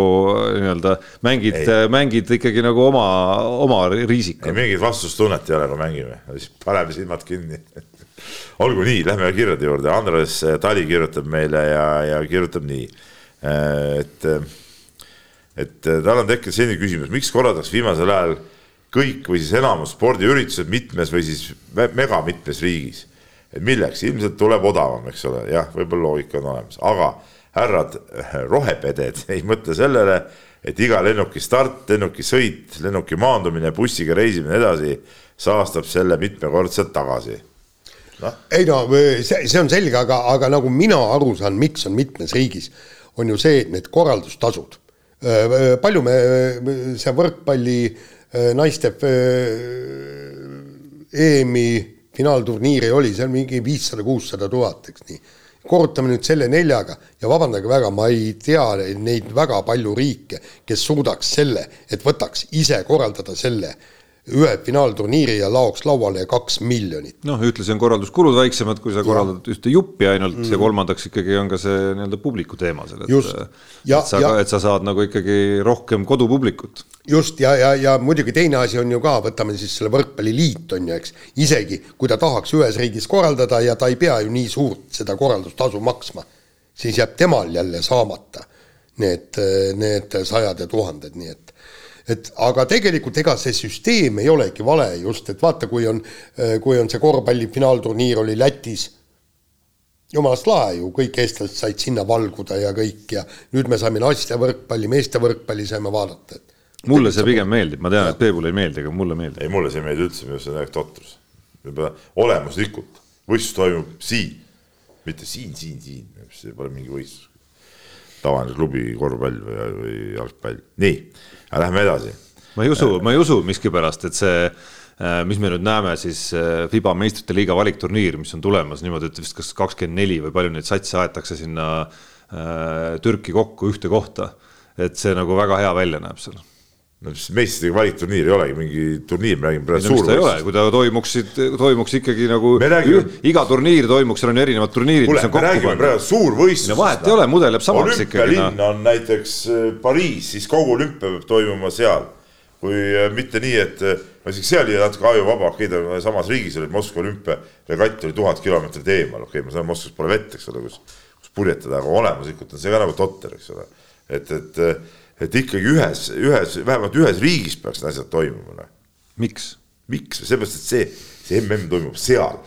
nii-öelda mängid, mängid ikkagi nagu oma, oma riisika. mingit vastutustunnet ei ole, kui mängime, siis paneme silmad kinni. (laughs) Olgu nii, lähme kirjade juurde, Andres Tali kirjutab meile ja, ja kirjutab nii, et, et tal on tekkinud selline küsimus, miks korraldatakse viimasel ajal kõik või siis enamus spordiüritused mitmes või siis mega mitmes riigis et milleks, ilmselt tuleb odavam, eks ole, jah, võib-olla loogika on olemas, aga härrad (laughs) rohepeded ei mõtle sellele, et iga lennuki start, lennuki sõit, lennuki maandumine, bussiga reisimine edasi saastab selle mitmekordselt tagasi. No.. ei no see, see on selge, aga, aga nagu mina aru saan, miks on mitmes riigis, on ju see, et need korraldustasud. palju me, see võrkpalli naiste EM-i finaalturniiri oli seal mingi viissada, kuussada tuhat, eks nii. korrutame nüüd selle neljaga ja vabandage väga, ma ei tea neid väga palju riike, kes suudaks selle, et võtaks ise korraldada selle ühe finaalturniiri ja laoks lauale kaks miljonit. noh, ühtlasi on korralduskulud väiksemad, kui sa korraldad ühte juppi ainult mm. ja kolmandaks ikkagi on ka see nii-öelda publiku teema seal, et, et sa, et sa saad nagu ikkagi rohkem kodupublikut. just ja, ja, ja muidugi teine asi on ju ka, võtame siis selle võrkpalliliit on ju, eks, isegi kui ta tahaks ühes riigis korraldada ja ta ei pea ju nii suurt seda korraldustasu maksma, siis jääb temal jälle saamata need, need sajad ja tuhanded, nii et et aga tegelikult ega see süsteem ei olegi vale just, et vaata, kui on, kui on see korvpalli finaalturniir oli Lätis, jumalast lahe ju, kõik eestlased said sinna valguda ja kõik ja nüüd me saime naiste võrkpalli, meeste võrkpalli saime vaadata, et mulle see pigem meeldib, ma tean, et Peebule ei meeldi, aga mulle meeldib. ei, mulle see ei meeldi üldse, minu arust see on täiesti totrus. olemuslikult, võistlus toimub siin, mitte siin, siin, siin, see pole mingi võistlus. Tavaline klubi korvpall või, või jalgpall, nii aga lähme edasi. ma ei usu, ma ei usu miskipärast, et see äh, mis me nüüd näeme, siis äh, Fiba meistrite liiga valikturniir, mis on tulemas niimoodi, et vist kas kakskümmend neli või palju neid satse aetakse sinna Türki kokku ühte kohta. et see nagu väga hea välja näeb seal no mis meistrite valikturniir ei olegi mingi turniir, me räägime praegu suurvõistlust. ei ole, kui ta toimuksid, toimuks ikkagi nagu räägime... iga turniir toimuks, seal on erinevad turniirid, mis on kokku pandud. praegu suurvõistlusest. vahet ei ole, mudel jääb samaks ikkagi. olümpialinn on näiteks äh, Pariis, siis kogu olümpia peab toimuma seal. kui äh, mitte nii, et äh, no isegi seal oli natuke ajuvaba, okei okay,, ta samas riigis oli Moskva olümpiaregatt oli tuhat kilomeetrit eemal, okei okay,, ma saan, Moskvas pole vett, eks ole, kus, kus purjetada, aga olemuslikult on see ka nagu totter, eks ole. et, et et ikkagi ühes, ühes, vähemalt ühes riigis peaks need asjad toimuma. Noh. miks? miks, seepärast, et see, see mm toimub seal.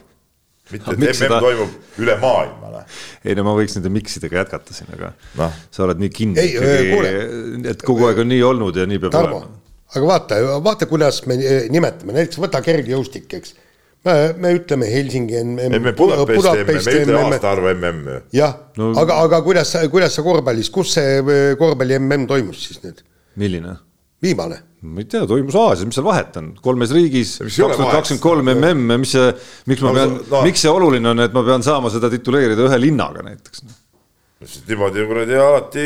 mitte, et mm seda... toimub üle maailma. Noh. ei no ma võiks nende miksidega jätkata siin, aga no. sa oled nii kinni ikkagi, et kogu aeg on nii olnud ja nii peab Tarmo, olema. aga vaata, vaata, kuidas me nimetame, näiteks võta kergejõustik, eks me, me ütleme Helsingi MM. Budapesti MM, me ütleme aastaarvu MM. jah no., aga, aga kuidas, kuidas sa korvpallis, kus see äh, korvpalli MM toimus siis nüüd? milline? viimane. ma ei tea, toimus Aasias, mis seal vahet on, kolmes riigis, kaks tuhat kakskümmend kolm MM, mis see, miks ma pean no,, miks see oluline on, et ma pean saama seda tituleerida ühe linnaga näiteks? niimoodi kuradi alati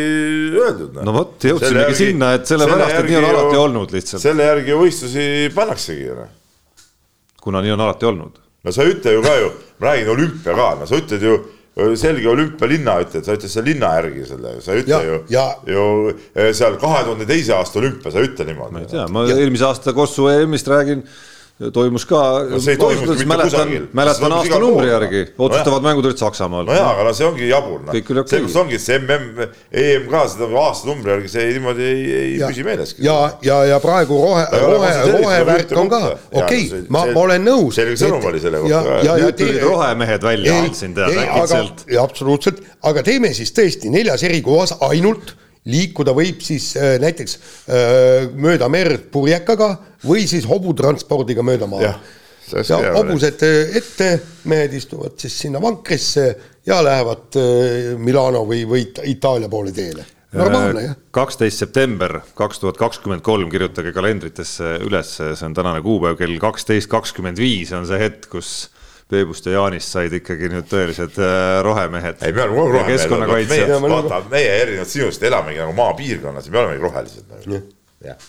öeldud. no vot, jõudsimegi sinna, et sellepärast, et nii on alati olnud lihtsalt. selle järgi võistlusi pannaksegi ju noh kuna nii on alati olnud. no sa ei ütle ju ka ju, ma räägin olümpia ka, no sa ütled ju selge olümpialinna ütled, sa ütled selle linna järgi selle, sa ei ütle ja, ju ja..., ju eh, seal kahe tuhande teise aasta olümpia, sa ei ütle niimoodi. ma ei tea, ma eelmise aasta Kossu EM-ist räägin toimus ka no,. mäletan, mäletan aastanumbri järgi, otsustavad no mängud olid Saksamaal. no jaa, aga no see ongi jabur, noh. sellepärast ongi see MM, EM ka seda aastanumbri järgi, see niimoodi ei, ei ja, püsi meeleski. ja, ja, ja praegu rohe, rohe, rohevärk on ka, okei, ma, ma olen nõus. selge sõnum oli selle kohta nüüd tulid rohemehed välja, andsin teada äkitselt. absoluutselt, aga teeme siis tõesti neljas eri kohas ainult liikuda võib siis äh, näiteks äh, mööda merd purjekaga või siis hobutranspordiga mööda maad. ja, ja hobused äh, ette, mehed istuvad siis sinna vankrisse ja lähevad Milano või, või Itaalia poole teele normaalne jah. kaksteist september kaks tuhat kakskümmend kolm, kirjutage kalendritesse üles, see on tänane kuupäev, kell kaksteist kakskümmend viis on see hetk, kus Peebust ja Jaanist said ikkagi nüüd tõelised äh, rohemehed. ei, me oleme kogu aeg rohemehed. vaata, meie erinevalt sinust elamegi nagu maapiirkonnas ja me olemegi rohelised nagu. jah.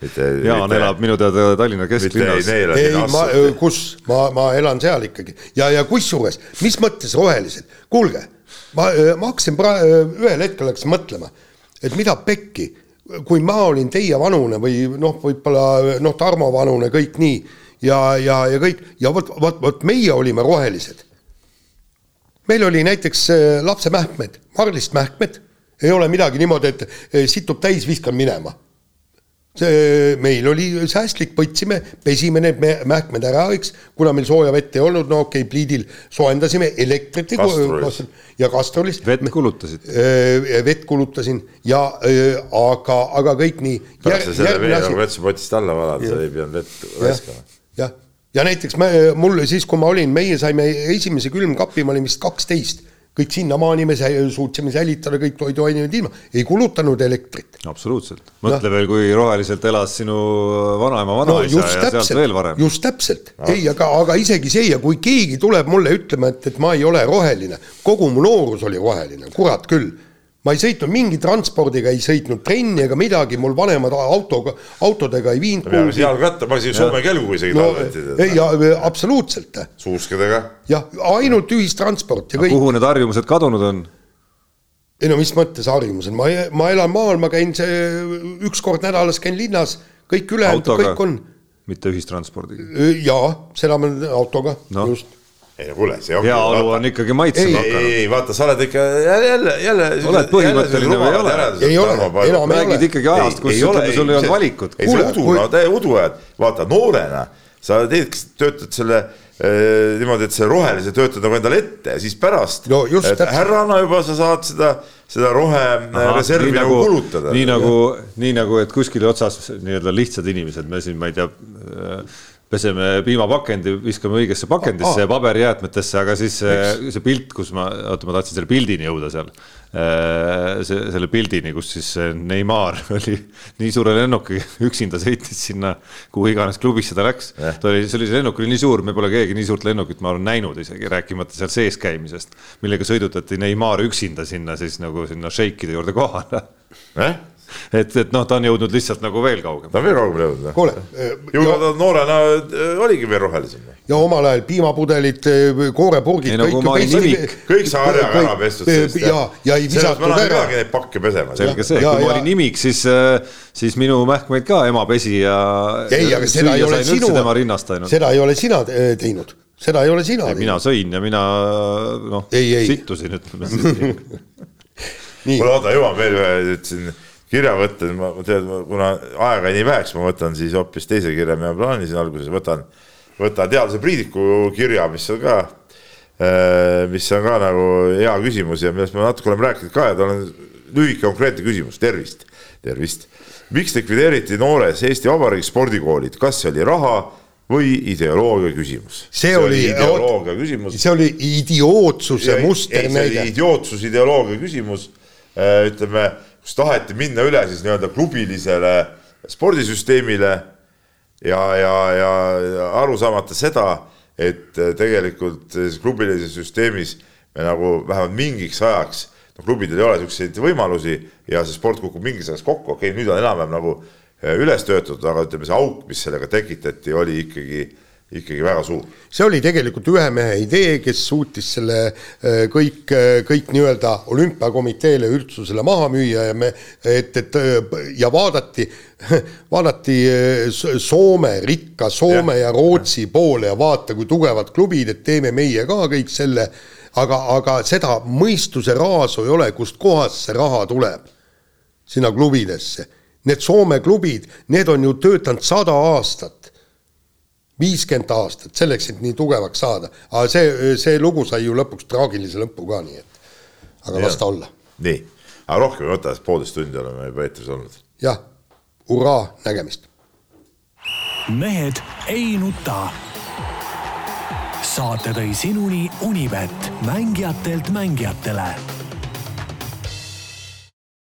Jaan elab minu teada Tallinna kesklinnas. ei, ma, kus, ma, ma elan seal ikkagi ja, ja kusjuures, mis mõttes rohelised, kuulge, ma, ma hakkasin praegu, ühel hetkel hakkasin mõtlema, et mida pekki, kui ma olin teie vanune või noh, võib-olla noh, Tarmo vanune, kõik nii ja, ja, ja kõik ja vot, vot, vot meie olime rohelised. meil oli näiteks äh, lapsemähkmed, Marlist mähkmed, ei ole midagi niimoodi, et äh, situb täis, viskan minema see, meil oli säästlik, võtsime, pesime need mähkmed ära, eks, kuna meil sooja vett ei olnud, no okei okay,, pliidil soojendasime, elektrit ei Kastrolis. ja Kastrolis. vett kulutasid? vett kulutasin ja aga, aga kõik nii. pärast sa selle vee nagu vetsupotist alla valad, sa ei pidanud vett raiskama jah, ja näiteks me, mul siis, kui ma olin, meie saime esimese külmkapi, ma olin vist kaksteist, kõik sinnamaani me suutsime säilitada kõik toiduained ilma, ei kulutanud elektrit. absoluutselt, mõtle no. veel, kui roheliselt elas sinu vanaema, vanaisa no, ja täpselt, sealt veel varem. just täpselt. No., ei, aga, aga isegi see ja kui keegi tuleb mulle ütlema, et, et ma ei ole roheline, kogu mu noorus oli roheline, kurat küll ma ei sõitnud mingi transpordiga, ei sõitnud trenni ega midagi, mul vanemad autoga, autodega ei viinud. me peame jalgratta, ma siin Soome kelgu isegi no, talveti. ei, absoluutselt. suuskedega? jah, ainult ühistransport ja kõik. kuhu need harjumused kadunud on? ei no mis mõttes harjumused, ma, ma elan maal, ma käin see üks kord nädalas käin linnas, kõik ülejäänud, kõik on. mitte ühistranspordiga? jaa, seda ma autoga no., just ei no kuule, see ongi. heaolu on ikkagi maitsema hakanud. ei, ei vaata, sa oled ikka jälle, jälle, jälle. oled põhimõtteline või ei ole? ei ole, enam ei ole. räägid ikkagi ajast, kus ütleme, sul ei olnud valikut. ei, see udu, no täie udu ajad, vaata noorena sa teed, töötad selle eh, niimoodi, et see rohelise töötad nagu endale ette ja siis pärast no, just, härrana juba sa saad seda, seda rohereservi nagu, nagu kulutada. nii nagu, nii nagu, et kuskil otsas nii-öelda lihtsad inimesed, me siin, ma ei tea peseme piimapakendi, viskame õigesse pakendisse ja paberijäätmetesse, aga siis see, see pilt, kus ma, oota, ma tahtsin selle pildini jõuda seal. Äh, see, selle pildini, kus siis Neimar (laughs) oli nii suure lennuki, üksinda sõitis sinna, kuhu iganes klubisse ta läks. ta oli, see oli, see lennuk oli nii suur, me pole keegi nii suurt lennukit, ma olen näinud isegi, rääkimata seal sees käimisest. millega sõidutati Neimar üksinda sinna siis nagu sinna šeikide juurde kohale eh?. Et, et noh, ta on jõudnud lihtsalt nagu veel kaugemale. ta on veel kaugemale jõudnud või? kuule. ju ta noorena äh, oligi veel rohelisem. ja omal ajal piimapudelid, äh, koorepurgid. olin nimik. kõik sai harjaga ära pestud. ja, ja ei visatud ära. neid pakke pesema. selge see, kui ma olin nimik, siis, äh, siis minu mähkmeid ka ema pesi ja. ei, aga seda ei ole sinu, seda ei ole sina teinud seda ei ole sina. mina sõin ja mina noh, sittusin, ütleme siis mul (laughs) oota, jõuan veel ühe siin kirja võtta, ma tean, kuna aega nii väheks, ma võtan siis hoopis teise kirja, mida plaanisin alguses, võtan, võtan teadlase Priidiku kirja, mis on ka, äh, mis on ka nagu hea küsimus ja millest me natuke oleme rääkinud ka ja tal on lühike konkreetne küsimus, tervist, tervist. miks likvideeriti noores Eesti Vabariigis spordikoolid, kas see oli raha või ideoloogia küsimus? see oli ideoloogia küsimus. see oli idiootsuse musternäide. idiootsus, ideoloogia küsimus Äh, ütleme, kus taheti minna üle siis nii-öelda klubilisele spordisüsteemile ja, ja, ja aru saamata seda, et äh, tegelikult klubilises süsteemis me nagu vähemalt mingiks ajaks, no klubidel ei ole niisuguseid võimalusi ja see sport kukub mingis ajaks kokku, okei okay,, nüüd on enam-vähem nagu äh, üles töötatud, aga ütleme, see auk, mis sellega tekitati, oli ikkagi ikkagi väga suur. see oli tegelikult ühe mehe idee, kes suutis selle äh, kõik, äh, kõik nii-öelda olümpiakomiteele, üldsusele maha müüa ja me, et, et äh, ja vaadati, (laughs) vaadati Soome, rikka Soome ja, ja Rootsi ja. poole ja vaata, kui tugevad klubid, et teeme meie ka kõik selle, aga, aga seda mõistuse raasu ei ole, kustkohast see raha tuleb sinna klubidesse. Need Soome klubid, need on ju töötanud sada aastat viiskümmend aastat selleks, et nii tugevaks saada, aga see, see lugu sai ju lõpuks traagilise lõpu ka, nii et aga las ta olla. nii, aga rohkem ei võta, sest poolteist tundi oleme juba eetris olnud. jah, hurraa, nägemist. mehed ei nuta. saate tõi sinuni Unibet, mängijatelt mängijatele